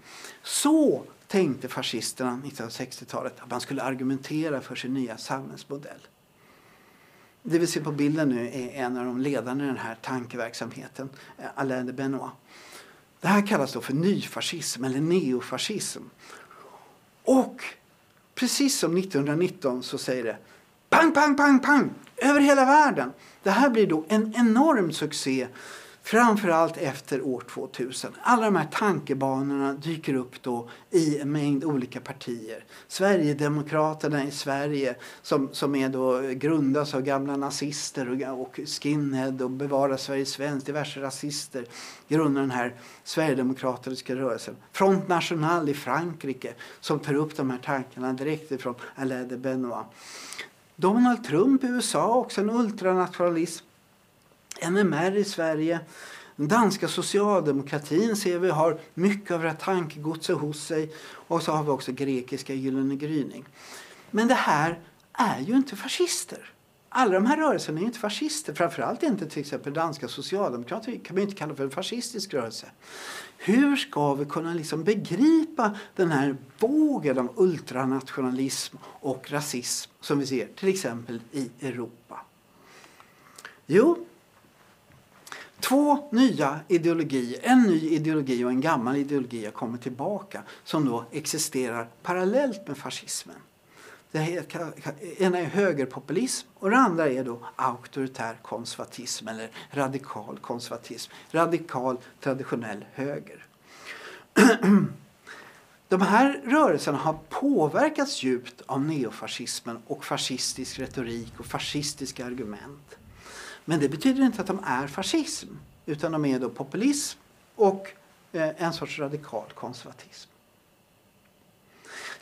Så tänkte fascisterna 1960-talet att man skulle argumentera för sin nya samhällsmodell. Det vi ser på bilden nu är en av de ledande i den här tankeverksamheten, eh, Alain de Benoit. Det här kallas då för nyfascism eller neofascism. Och precis som 1919 så säger det pang, pang, pang, pang över hela världen. Det här blir då en enorm succé Framförallt efter år 2000. Alla de här tankebanorna dyker upp då i en mängd olika partier. Sverigedemokraterna i Sverige som, som är då grundas av gamla nazister och, och skinhead och Bevara Sverige svenskt, diverse rasister grundar den här sverigedemokratiska rörelsen. Front National i Frankrike som tar upp de här tankarna direkt ifrån Alain de Benoit. Donald Trump i USA också en ultranationalism NMR i Sverige. Den danska socialdemokratin ser vi har mycket av det här tankegodset hos sig. Och så har vi också grekiska Gyllene gryning. Men det här är ju inte fascister. Alla de här rörelserna är inte fascister. Framförallt inte till exempel danska socialdemokrater. kan man inte kalla för en fascistisk rörelse. Hur ska vi kunna liksom begripa den här vågen av ultranationalism och rasism som vi ser till exempel i Europa? Jo, Två nya ideologier, en ny ideologi och en gammal ideologi har kommit tillbaka som då existerar parallellt med fascismen. Det ena är högerpopulism och det andra är då auktoritär konservatism eller radikal konservatism. Radikal traditionell höger. De här rörelserna har påverkats djupt av neofascismen och fascistisk retorik och fascistiska argument. Men det betyder inte att de är fascism utan de är då populism och eh, en sorts radikal konservatism.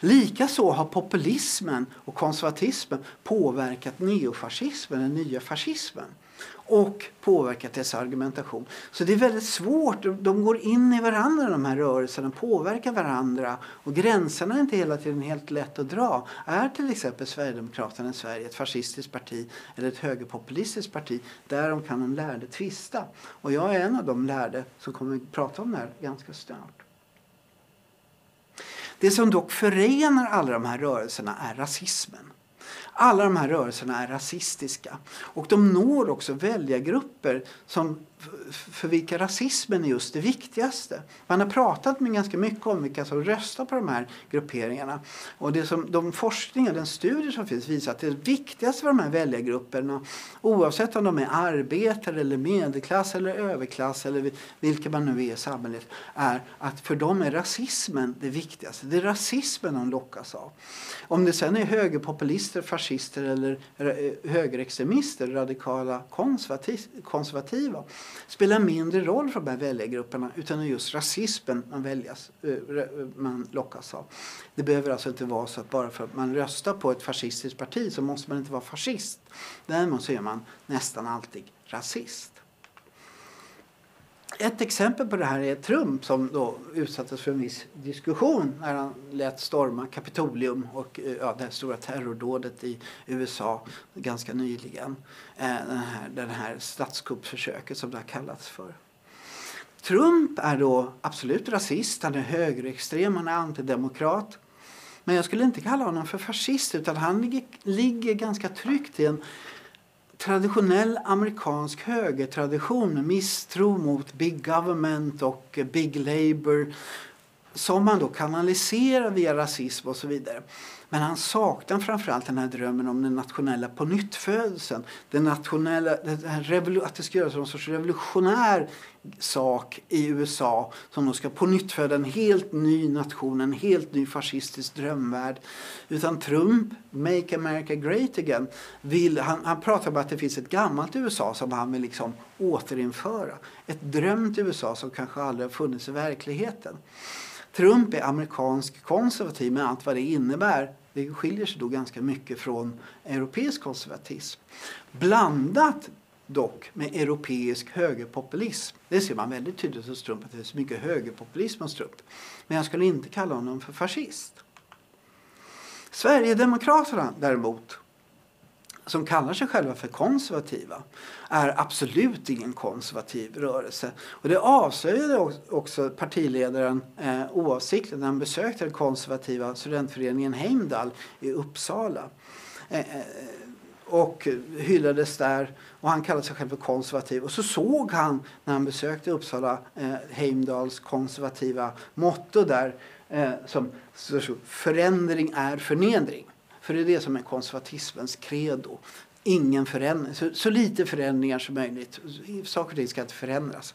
Likaså har populismen och konservatismen påverkat neofascismen, den nya fascismen och påverkat dess argumentation. Så det är väldigt svårt. De går in i varandra de här rörelserna, påverkar varandra och gränserna är inte hela tiden helt lätt att dra. Är till exempel Sverigedemokraterna i Sverige ett fascistiskt parti eller ett högerpopulistiskt parti? Därom kan de lärde tvista. Och jag är en av de lärde som kommer att prata om det här ganska snart. Det som dock förenar alla de här rörelserna är rasismen. Alla de här rörelserna är rasistiska. Och de når också väljargrupper som för vilka rasismen är just det viktigaste. Man har pratat med ganska mycket om vilka som röstar på de här grupperingarna. Och det som, de forskningar, den studier som finns visar att det viktigaste för de här väljargrupperna oavsett om de är arbetare eller medelklass eller överklass eller vilka man nu är i samhället är att för dem är rasismen det viktigaste. Det är rasismen de lockas av. Om det sen är högerpopulister, fascister eller eh, högerextremister, radikala konservativa spelar mindre roll för de här väljargrupperna utan det är just rasismen man, väljas, eh, man lockas av. Det behöver alltså inte vara så att bara för att man röstar på ett fascistiskt parti så måste man inte vara fascist. Däremot så är man nästan alltid rasist. Ett exempel på det här är Trump som då utsattes för en viss diskussion när han lät storma Kapitolium och eh, ja, det stora terrordådet i USA ganska nyligen. Eh, den här, den här statskuppförsöket som det har kallats för. Trump är då absolut rasist, han är högerextrem, han är antidemokrat. Men jag skulle inte kalla honom för fascist utan han ligger, ligger ganska tryggt i en traditionell amerikansk högertradition med misstro mot big government och big labour som man då kanaliserar via rasism och så vidare. Men han saknar framförallt den här drömmen om den nationella pånyttfödelsen. Den nationella, den här att det ska göras någon sorts revolutionär sak i USA som då ska pånyttföda en helt ny nation, en helt ny fascistisk drömvärld. Utan Trump, Make America Great Again, vill, han, han pratar om att det finns ett gammalt USA som han vill liksom återinföra. Ett drömt USA som kanske aldrig har funnits i verkligheten. Trump är amerikansk konservativ med allt vad det innebär. Det skiljer sig då ganska mycket från europeisk konservatism. Blandat dock med europeisk högerpopulism. Det ser man väldigt tydligt hos Trump att det är så mycket högerpopulism hos Trump. Men jag skulle inte kalla honom för fascist. Sverigedemokraterna däremot som kallar sig själva för konservativa är absolut ingen konservativ rörelse. Och det avslöjade också partiledaren eh, oavsiktligt när han besökte den konservativa studentföreningen Heimdall i Uppsala. Eh, eh, och hyllades där och han kallade sig själv för konservativ. Och så såg han när han besökte Uppsala eh, Heimdals konservativa motto där eh, som förändring är förnedring. För det är det som är konservatismens credo. Ingen förändring, så, så lite förändringar som möjligt. Saker och ting ska inte förändras.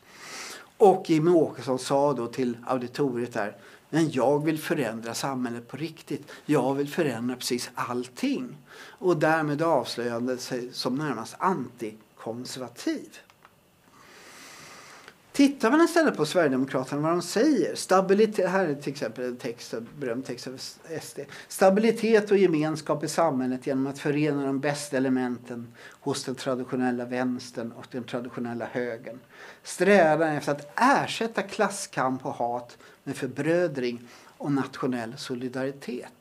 Och Jimmie Åkesson sa då till auditoriet där men jag vill förändra samhället på riktigt. Jag vill förändra precis allting. Och därmed avslöjade sig som närmast antikonservativ. Tittar man istället på Sverigedemokraterna vad de säger. Stabilitet, här är till exempel en text, en berömd text av SD. Stabilitet och gemenskap i samhället genom att förena de bästa elementen hos den traditionella vänstern och den traditionella högern. Strävan efter att ersätta klasskamp och hat med förbrödring och nationell solidaritet.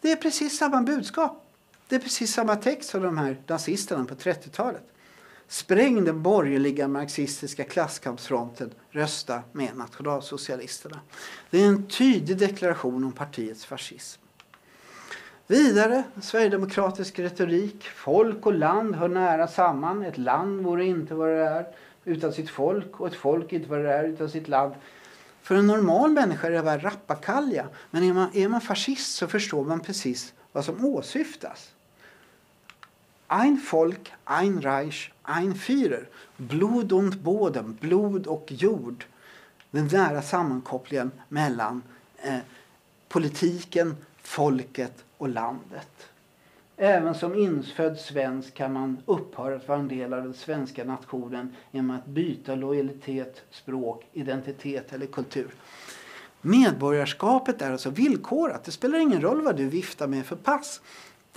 Det är precis samma budskap. Det är precis samma text som de här nazisterna på 30-talet. Spräng den borgerliga marxistiska klasskampsfronten. Rösta med nationalsocialisterna. Det är en tydlig deklaration om partiets fascism. Vidare, sverigedemokratisk retorik. Folk och land hör nära samman. Ett land vore inte vad det är utan sitt folk och ett folk inte vad det är utan sitt land. För en normal människa är det bara rappakalja. Men är man, är man fascist så förstår man precis vad som åsyftas. Ein Volk, ein Reich, ein Führer. Blod und Boden, blod och jord. Den nära sammankopplingen mellan eh, politiken, folket och landet. Även som infödd svensk kan man upphöra att vara en del av den svenska nationen genom att byta lojalitet, språk, identitet eller kultur. Medborgarskapet är alltså villkorat. Det spelar ingen roll vad du viftar med för pass.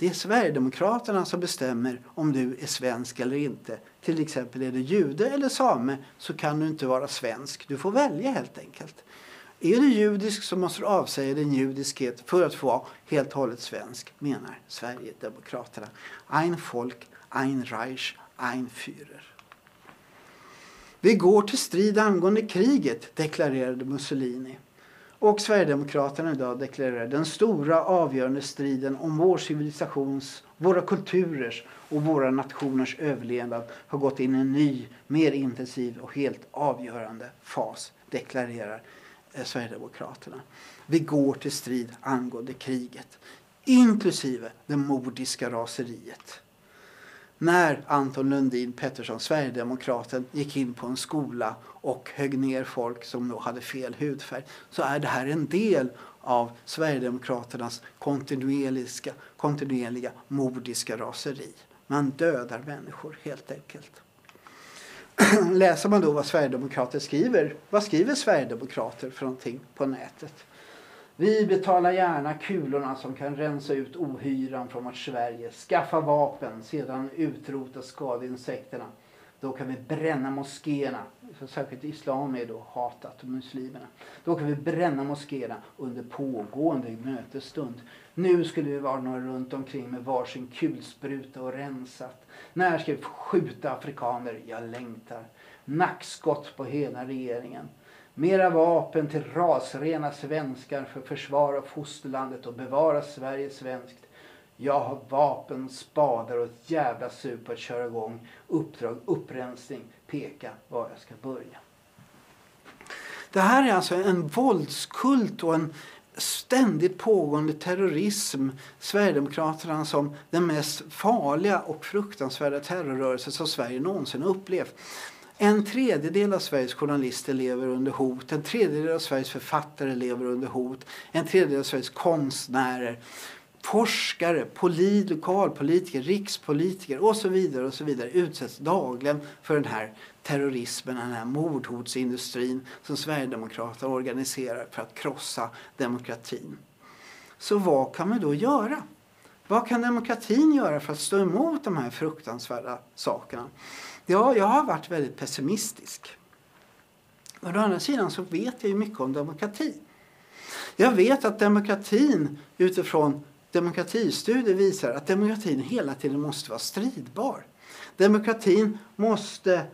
Det är Sverigedemokraterna som bestämmer om du är svensk eller inte. Till exempel är du jude eller same så kan du inte vara svensk. Du får välja helt enkelt. Är du judisk så måste du avsäga din judiskhet för att få vara helt och hållet svensk, menar Sverigedemokraterna. Ein Volk, ein Reich, ein Führer. Vi går till strid angående kriget, deklarerade Mussolini. Och Sverigedemokraterna idag deklarerar den stora avgörande striden om vår civilisations, våra kulturers och våra nationers överlevnad har gått in i en ny, mer intensiv och helt avgörande fas, deklarerar eh, Sverigedemokraterna. Vi går till strid angående kriget, inklusive det mordiska raseriet när Anton Lundin Pettersson, Sverigedemokraten, gick in på en skola och högg ner folk som då hade fel hudfärg så är det här en del av Sverigedemokraternas kontinuerliga, kontinuerliga mordiska raseri. Man dödar människor helt enkelt. Läser man då vad Sverigedemokrater skriver, vad skriver Sverigedemokrater för någonting på nätet? Vi betalar gärna kulorna som kan rensa ut ohyran från vårt Sverige. Skaffa vapen, sedan utrota skadeinsekterna. Då kan vi bränna moskéerna. Särskilt islam är då hatat, muslimerna. Då kan vi bränna moskéerna under pågående mötesstund. Nu skulle vi vara några runt omkring med varsin kulspruta och rensat. När ska vi skjuta afrikaner? Jag längtar. Nackskott på hela regeringen. Mera vapen till rasrena svenskar för försvar av fosterlandet och bevara Sverige svenskt. Jag har vapen, spadar och ett jävla sug på att köra igång. Uppdrag, upprensning, peka var jag ska börja. Det här är alltså en våldskult och en ständigt pågående terrorism. Sverigedemokraterna som den mest farliga och fruktansvärda terrorrörelse som Sverige någonsin upplevt. En tredjedel av Sveriges journalister lever under hot. En tredjedel av Sveriges författare lever under hot. En tredjedel av Sveriges konstnärer. Forskare, polit, lokalpolitiker, rikspolitiker och så vidare och så vidare utsätts dagligen för den här terrorismen, den här mordhotsindustrin som Sverigedemokraterna organiserar för att krossa demokratin. Så vad kan man då göra? Vad kan demokratin göra för att stå emot de här fruktansvärda sakerna? Ja, jag har varit väldigt pessimistisk. å andra sidan så vet jag ju mycket om demokrati. Jag vet att demokratin utifrån demokratistudier visar att demokratin hela tiden måste vara stridbar. Demokratin måste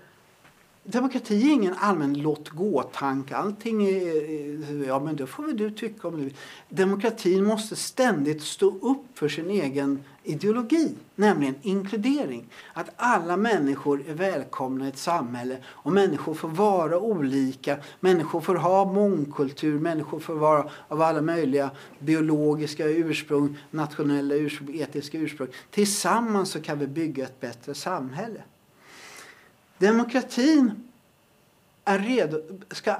Demokrati är ingen allmän låt gå-tanke. Allting är, eh, ja men då får väl du tycka om du Demokratin måste ständigt stå upp för sin egen ideologi, nämligen inkludering. Att alla människor är välkomna i ett samhälle och människor får vara olika. Människor får ha mångkultur, människor får vara av alla möjliga biologiska ursprung, nationella ursprung, etiska ursprung. Tillsammans så kan vi bygga ett bättre samhälle. Demokratin är redo, ska,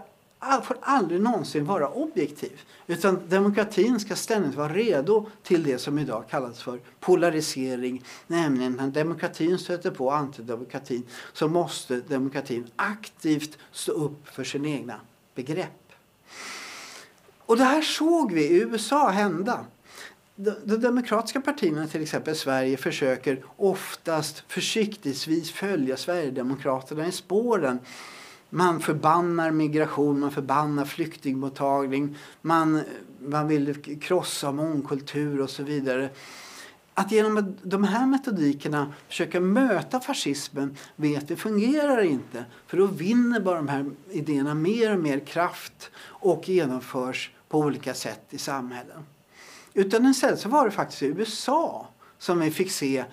får aldrig någonsin vara objektiv. Utan demokratin ska ständigt vara redo till det som idag kallas för polarisering. Nämligen när demokratin stöter på antidemokratin så måste demokratin aktivt stå upp för sina egna begrepp. Och det här såg vi i USA hända de demokratiska partierna, till exempel Sverige, försöker oftast försiktigtvis följa Sverigedemokraterna i spåren. Man förbannar migration, man förbannar flyktingmottagning, man, man vill krossa mångkultur och så vidare. Att genom de här metodikerna försöka möta fascismen vet vi fungerar inte. För då vinner bara de här idéerna mer och mer kraft och genomförs på olika sätt i samhällen. Utan istället så var det faktiskt i USA som vi fick se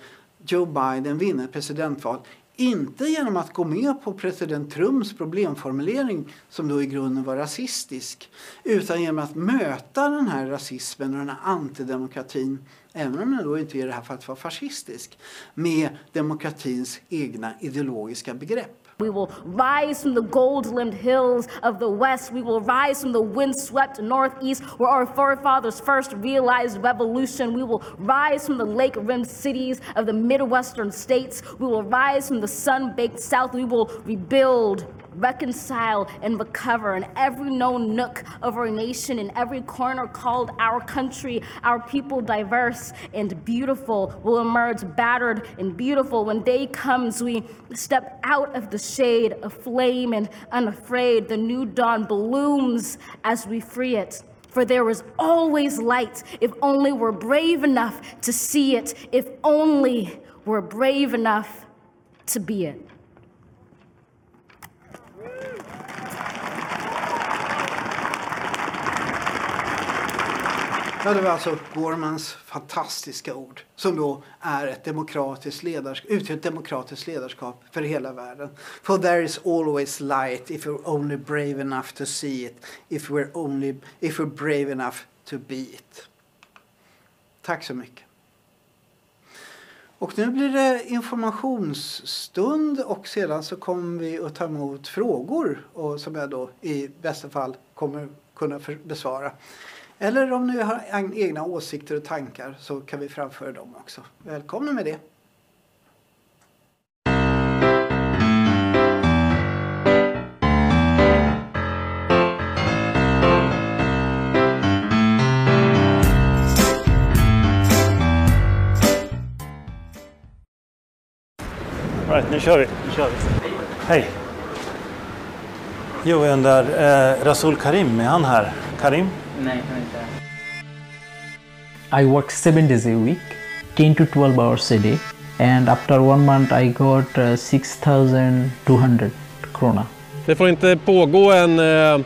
Joe Biden vinna ett presidentval. Inte genom att gå med på president Trumps problemformulering som då i grunden var rasistisk. Utan genom att möta den här rasismen och den här antidemokratin, även om den då inte i det här fallet var fascistisk, med demokratins egna ideologiska begrepp. We will rise from the gold limbed hills of the west. We will rise from the windswept northeast where our forefathers first realized revolution. We will rise from the lake rimmed cities of the Midwestern states. We will rise from the sun baked south. We will rebuild reconcile and recover in every known nook of our nation, in every corner called our country, our people diverse and beautiful will emerge battered and beautiful. When day comes, we step out of the shade of flame and unafraid. The new dawn blooms as we free it. For there is always light if only we're brave enough to see it, if only we're brave enough to be it. Ja, det var alltså Gormans fantastiska ord som då är ett demokratiskt ledarskap, utgör ett demokratiskt ledarskap för hela världen. For there is always light if you're only brave enough to see it, if we're, only, if we're brave enough to be it. Tack så mycket. Och nu blir det informationsstund och sedan så kommer vi att ta emot frågor och som jag då i bästa fall kommer kunna besvara. Eller om ni har egna åsikter och tankar så kan vi framföra dem också. Välkomna med det. Right, nu kör vi. Nu kör vi. Hej. Jo, jag undrar, eh, Rasul Karim, är han här? Karim? Nej, han är inte I work seven days a week, 10 to 12 hours a day, and after one month I got uh, 6,200 krona. Det får inte pågå en, eh,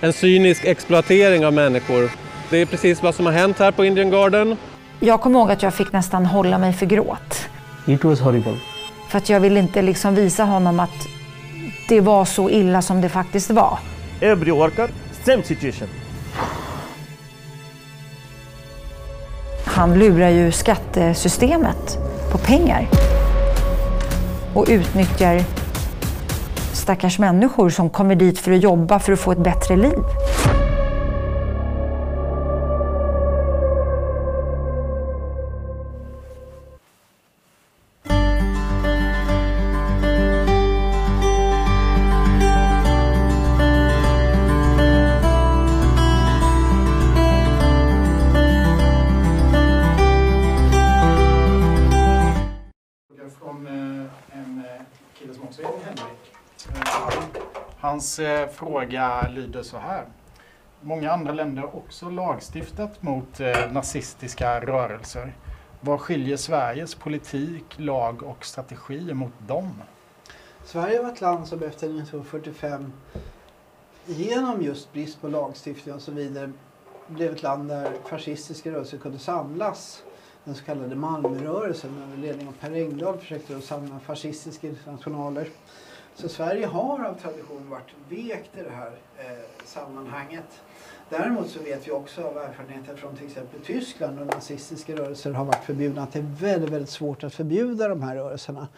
en cynisk exploatering av människor. Det är precis vad som har hänt här på Indian Garden. Jag kommer ihåg att jag fick nästan hålla mig för gråt. It was horrible. För att jag ville inte liksom visa honom att det var så illa som det faktiskt var. Every worker, same situation. Han lurar ju skattesystemet på pengar och utnyttjar stackars människor som kommer dit för att jobba för att få ett bättre liv. Hans eh, fråga lyder så här. Många andra länder har också lagstiftat mot eh, nazistiska rörelser. Vad skiljer Sveriges politik, lag och strategi mot dem? Sverige var ett land som efter 1945 genom just brist på lagstiftning och så vidare blev ett land där fascistiska rörelser kunde samlas. Den så kallade Malmörörelsen under ledning av Per Engdahl försökte att samla fascistiska internationaler. Så Sverige har av tradition varit vekt i det här eh, sammanhanget. Däremot så vet vi också av erfarenheter från till exempel Tyskland och nazistiska rörelser har varit förbjudna att det är väldigt, väldigt svårt att förbjuda de här rörelserna.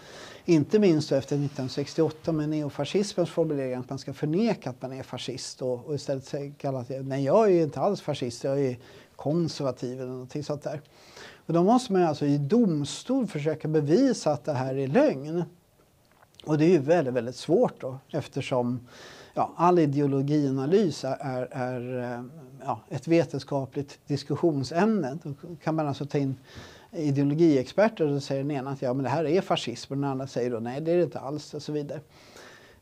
Inte minst efter 1968 med neofascismens formulering att man ska förneka att man är fascist och, och istället säga att nej jag är inte alls fascist, jag är konservativ eller någonting sånt där. Och då måste man alltså i domstol försöka bevisa att det här är lögn. Och det är ju väldigt, väldigt svårt då eftersom ja, all ideologianalys är, är, är eh, ja, ett vetenskapligt diskussionsämne. Då kan man alltså ta in ideologiexperter och då säger den ena att ja, men det här är fascism och den andra säger då nej det är det inte alls och så vidare.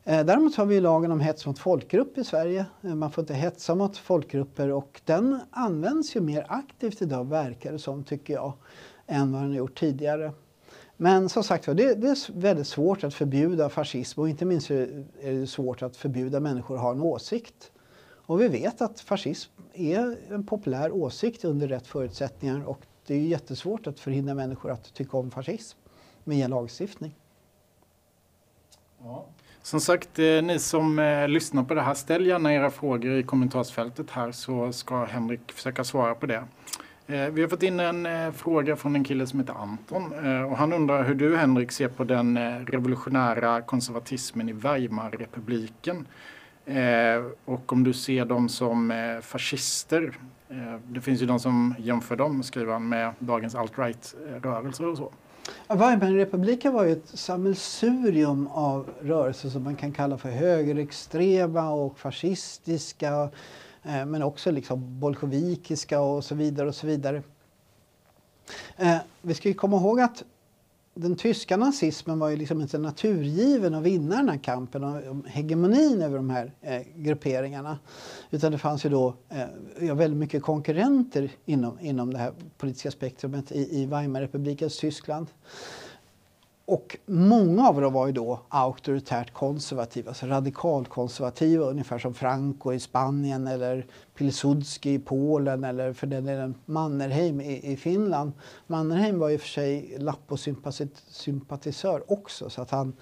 Eh, däremot har vi lagen om hets mot folkgrupp i Sverige. Eh, man får inte hetsa mot folkgrupper och den används ju mer aktivt idag verkar det som tycker jag än vad den har gjort tidigare. Men som sagt det, det är väldigt svårt att förbjuda fascism och inte minst är det svårt att förbjuda människor att ha en åsikt. Och vi vet att fascism är en populär åsikt under rätt förutsättningar och det är jättesvårt att förhindra människor att tycka om fascism med lagstiftning. Ja. Som sagt, eh, ni som eh, lyssnar på det här, ställ gärna era frågor i kommentarsfältet här så ska Henrik försöka svara på det. Eh, vi har fått in en eh, fråga från en kille som heter Anton eh, och han undrar hur du Henrik ser på den revolutionära konservatismen i Weimarrepubliken och om du ser dem som fascister. Det finns ju de som jämför dem, skriver han, med dagens alt-right-rörelser och så. Weimarrepubliken var ju ett sammelsurium av rörelser som man kan kalla för högerextrema och fascistiska Eh, men också liksom bolsjevikiska och så vidare. och så vidare. Eh, vi ska ju komma ihåg att den tyska nazismen var ju liksom inte naturgiven att vinna den här kampen och hegemonin över de här eh, grupperingarna. Utan det fanns ju då eh, väldigt mycket konkurrenter inom, inom det här politiska spektrumet i, i Weimarrepublikens Tyskland. Och många av dem var ju då auktoritärt konservativa, alltså radikalkonservativa, ungefär som Franco i Spanien eller Pilsudski i Polen eller för den delen Mannerheim i, i Finland. Mannerheim var i och för sig Lappo-sympatisör också så att han,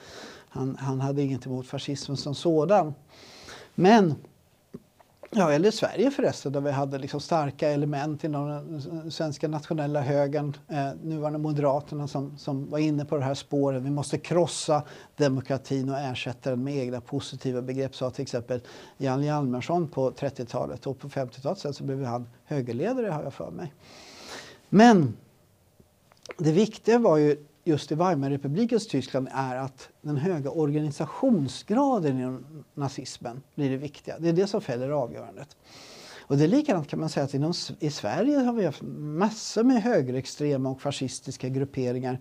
han, han hade inget emot fascismen som sådan. Men Ja, eller Sverige förresten, där vi hade liksom starka element inom den svenska nationella högern, eh, nuvarande Moderaterna som, som var inne på det här spåret. Vi måste krossa demokratin och ersätta den med egna positiva begrepp, sa till exempel Jan Hjalmarsson på 30-talet. Och på 50-talet sen så blev han högerledare, har jag för mig. Men det viktiga var ju just i Weimarrepublikens Tyskland är att den höga organisationsgraden inom nazismen blir det viktiga. Det är det som fäller avgörandet. Och det är likadant kan man säga att inom, i Sverige har vi haft massor med högerextrema och fascistiska grupperingar.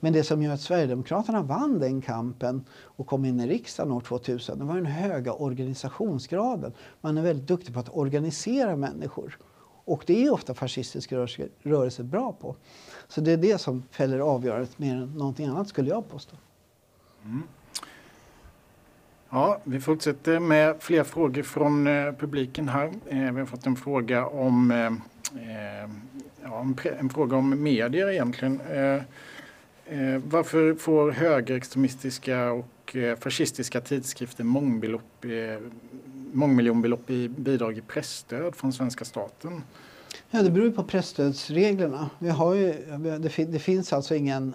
Men det som gör att Sverigedemokraterna vann den kampen och kom in i riksdagen år 2000, det var den höga organisationsgraden. Man är väldigt duktig på att organisera människor. Och det är ofta fascistiska rörelser, rörelser bra på. Så det är det som fäller avgörandet mer än någonting annat skulle jag påstå. Mm. Ja, vi fortsätter med fler frågor från eh, publiken här. Eh, vi har fått en fråga om, eh, eh ja, en, en, fråga om medier egentligen. Eh, eh, varför får högerextremistiska och eh, fascistiska tidskrifter mångbelopp, eh, mångmiljonbelopp i bidrag i pressstöd från svenska staten? Ja, det beror på pressstödsreglerna. Vi har ju, det, det finns alltså ingen,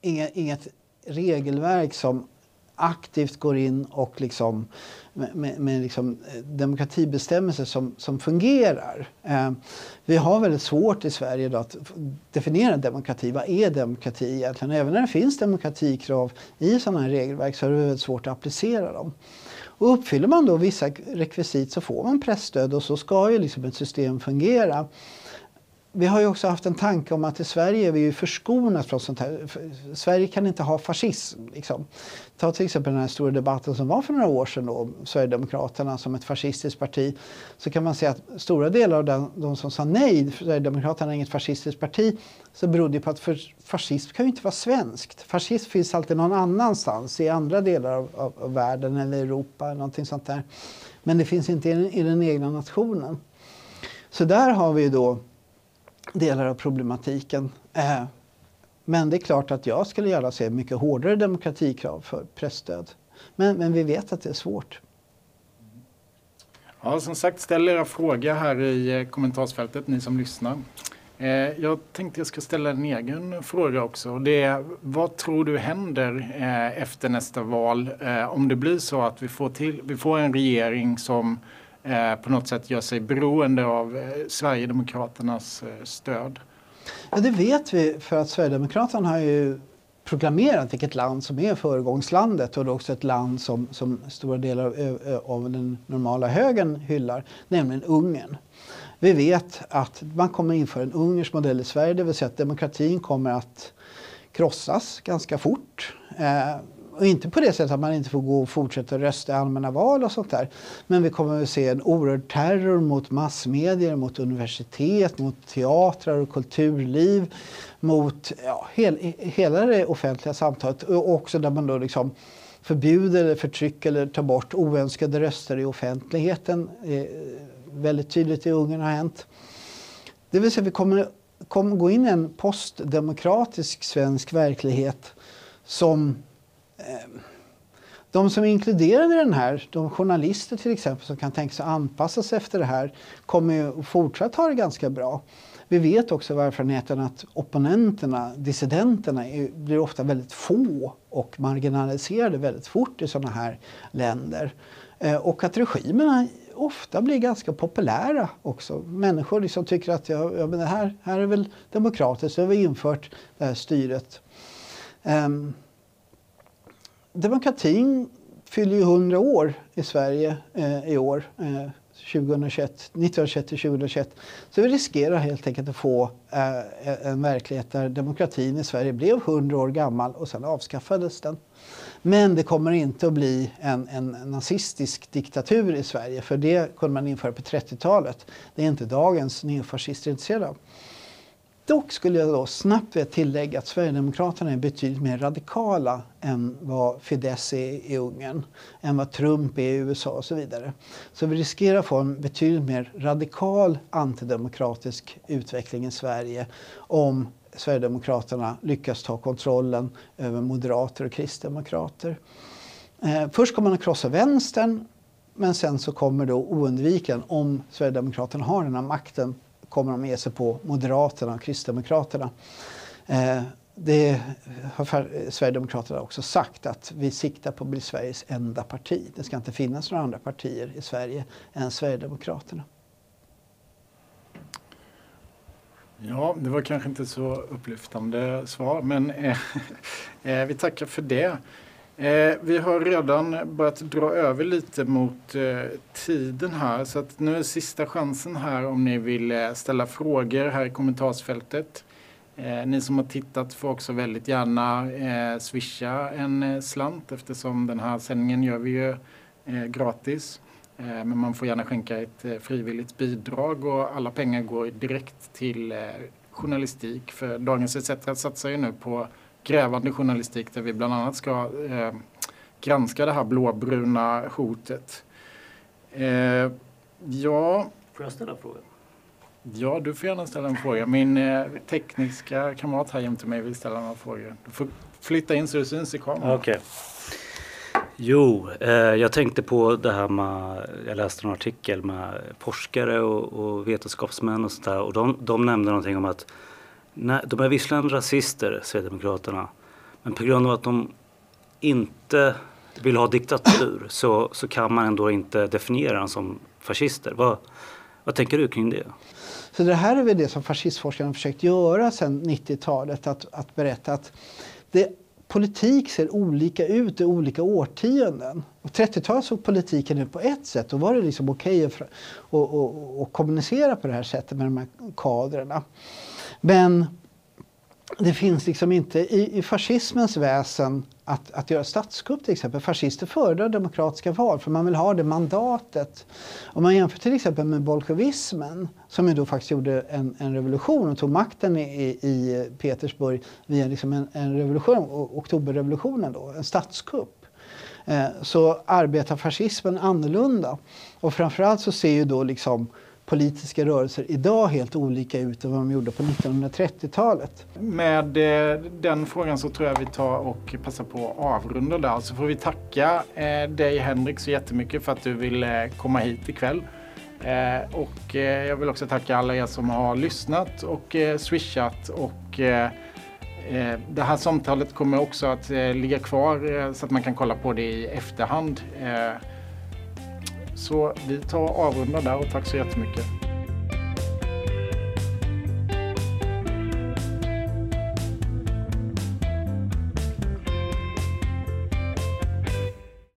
inga, inget regelverk som aktivt går in och liksom med, med, med liksom eh, demokratibestämmelser som, som fungerar. Eh, vi har väldigt svårt i Sverige att definiera demokrati. Vad är demokrati egentligen? Även när det finns demokratikrav i sådana här regelverk så är det väldigt svårt att applicera dem. Och uppfyller man då vissa rekvisit så får man pressstöd och så ska ju liksom ett system fungera. Vi har ju också haft en tanke om att i Sverige är vi ju förskonat från sånt här. Sverige kan inte ha fascism. Liksom. Ta till exempel den här stora debatten som var för några år sedan då, Sverigedemokraterna som ett fascistiskt parti. Så kan man säga att stora delar av den, de som sa nej, Sverigedemokraterna är inget fascistiskt parti, så berodde det på att för, fascism kan ju inte vara svenskt. Fascism finns alltid någon annanstans, i andra delar av, av, av världen eller Europa eller någonting sånt där. Men det finns inte i, i den egna nationen. Så där har vi ju då delar av problematiken. Eh, men det är klart att jag skulle gärna se mycket hårdare demokratikrav för pressstöd. Men, men vi vet att det är svårt. Ja, som sagt, ställ era frågor här i eh, kommentarsfältet, ni som lyssnar. Eh, jag tänkte jag ska ställa en egen fråga också. Det är, vad tror du händer eh, efter nästa val eh, om det blir så att vi får, till, vi får en regering som Eh, på något sätt gör sig beroende av eh, Sverigedemokraternas eh, stöd? Ja, det vet vi för att Sverigedemokraterna har ju proklamerat vilket land som är föregångslandet och det är också ett land som, som stora delar av, av den normala högern hyllar, nämligen Ungern. Vi vet att man kommer införa en ungersk modell i Sverige, det vill säga att demokratin kommer att krossas ganska fort. Eh, och inte på det sättet att man inte får gå och fortsätta rösta i allmänna val och sånt där. Men vi kommer att se en oerhörd terror mot massmedier, mot universitet, mot teatrar och kulturliv, mot ja, hel, hela det offentliga samtalet. Och också där man då liksom förbjuder, eller förtrycker eller tar bort oönskade röster i offentligheten. Eh, väldigt tydligt i Ungern har hänt. Det vill säga vi kommer, kommer gå in i en postdemokratisk svensk verklighet som Eh, de som är inkluderade i den här, de journalister till exempel som kan tänka sig anpassa sig efter det här, kommer ju fortsatt ha det ganska bra. Vi vet också av erfarenheten att opponenterna, dissidenterna, är, blir ofta väldigt få och marginaliserade väldigt fort i sådana här länder. Eh, och att regimerna ofta blir ganska populära också. Människor liksom tycker att ja, ja, men det här, här är väl demokratiskt, så har vi infört det här styret. Um, demokratin fyller ju 100 år i Sverige eh, i år. Eh, 2021, 1921 till 2021. Så vi riskerar helt enkelt att få eh, en verklighet där demokratin i Sverige blev 100 år gammal och sen avskaffades den. Men det kommer inte att bli en, en nazistisk diktatur i Sverige för det kunde man införa på 30-talet. Det är inte dagens neofascister intresserade av. Dock skulle jag då snabbt vilja tillägga att Sverigedemokraterna är betydligt mer radikala än vad Fidesz är i Ungern, än vad Trump är i USA och så vidare. Så vi riskerar att få en betydligt mer radikal antidemokratisk utveckling i Sverige om Sverigedemokraterna lyckas ta kontrollen över moderater och kristdemokrater. Eh, först kommer man att krossa vänstern men sen så kommer då oundviken, om Sverigedemokraterna har den här makten, kommer de ge sig på Moderaterna och Kristdemokraterna. Eh, det har Sverigedemokraterna också sagt att vi siktar på att bli Sveriges enda parti. Det ska inte finnas några andra partier i Sverige än Sverigedemokraterna. Ja, det var kanske inte så upplyftande svar, men eh, eh, vi tackar för det. Eh, vi har redan börjat dra över lite mot eh, tiden här, så att nu är sista chansen här om ni vill eh, ställa frågor här i kommentarsfältet. Eh, ni som har tittat får också väldigt gärna eh, swisha en eh, slant eftersom den här sändningen gör vi ju eh, gratis. Eh, men man får gärna skänka ett eh, frivilligt bidrag och alla pengar går direkt till eh, journalistik. För Dagens ETC satsar ju nu på grävande journalistik där vi bland annat ska eh, granska det här blåbruna hotet. Eh, ja. Får jag ställa frågan? Ja, du får gärna ställa en fråga. Min eh, tekniska kamrat här jämte mig vill ställa några frågor. Du får flytta in så du syns i kameran. Okay. Jo, eh, jag tänkte på det här med, jag läste en artikel med forskare och, och vetenskapsmän och sådär och de, de nämnde någonting om att nej, de är visserligen rasister, Sverigedemokraterna, men på grund av att de inte vill ha diktatur så, så kan man ändå inte definiera dem som fascister. Vad, vad tänker du kring det? Så det här är väl det som fascistforskarna har försökt göra sedan 90-talet, att, att berätta att det politik ser olika ut i olika årtionden. På 30-talet såg politiken ut på ett sätt. Då var det liksom okej okay att, att, kommunicera på det här sättet med de här kadrerna. Men det finns liksom inte i, i fascismens väsen att, att göra statskupp till exempel. Fascister föredrar demokratiska val för man vill ha det mandatet. Om man jämför till exempel med bolsjevismen som ju då faktiskt gjorde en, en revolution och tog makten i, i Petersburg via liksom en, en revolution, oktoberrevolutionen då, en statskupp. Eh, så arbetar fascismen annorlunda. Och framförallt så ser ju då liksom politiska rörelser idag helt olika ut än vad de gjorde på 1930-talet. Med eh, den frågan så tror jag vi tar och passar på att avrunda där. Så får vi tacka eh, dig Henrik så jättemycket för att du ville eh, komma hit ikväll. Eh, och eh, jag vill också tacka alla er som har lyssnat och eh, swishat och det här samtalet kommer också att ligga kvar så att man kan kolla på det i efterhand. Så vi tar och avrundar där och tack så jättemycket.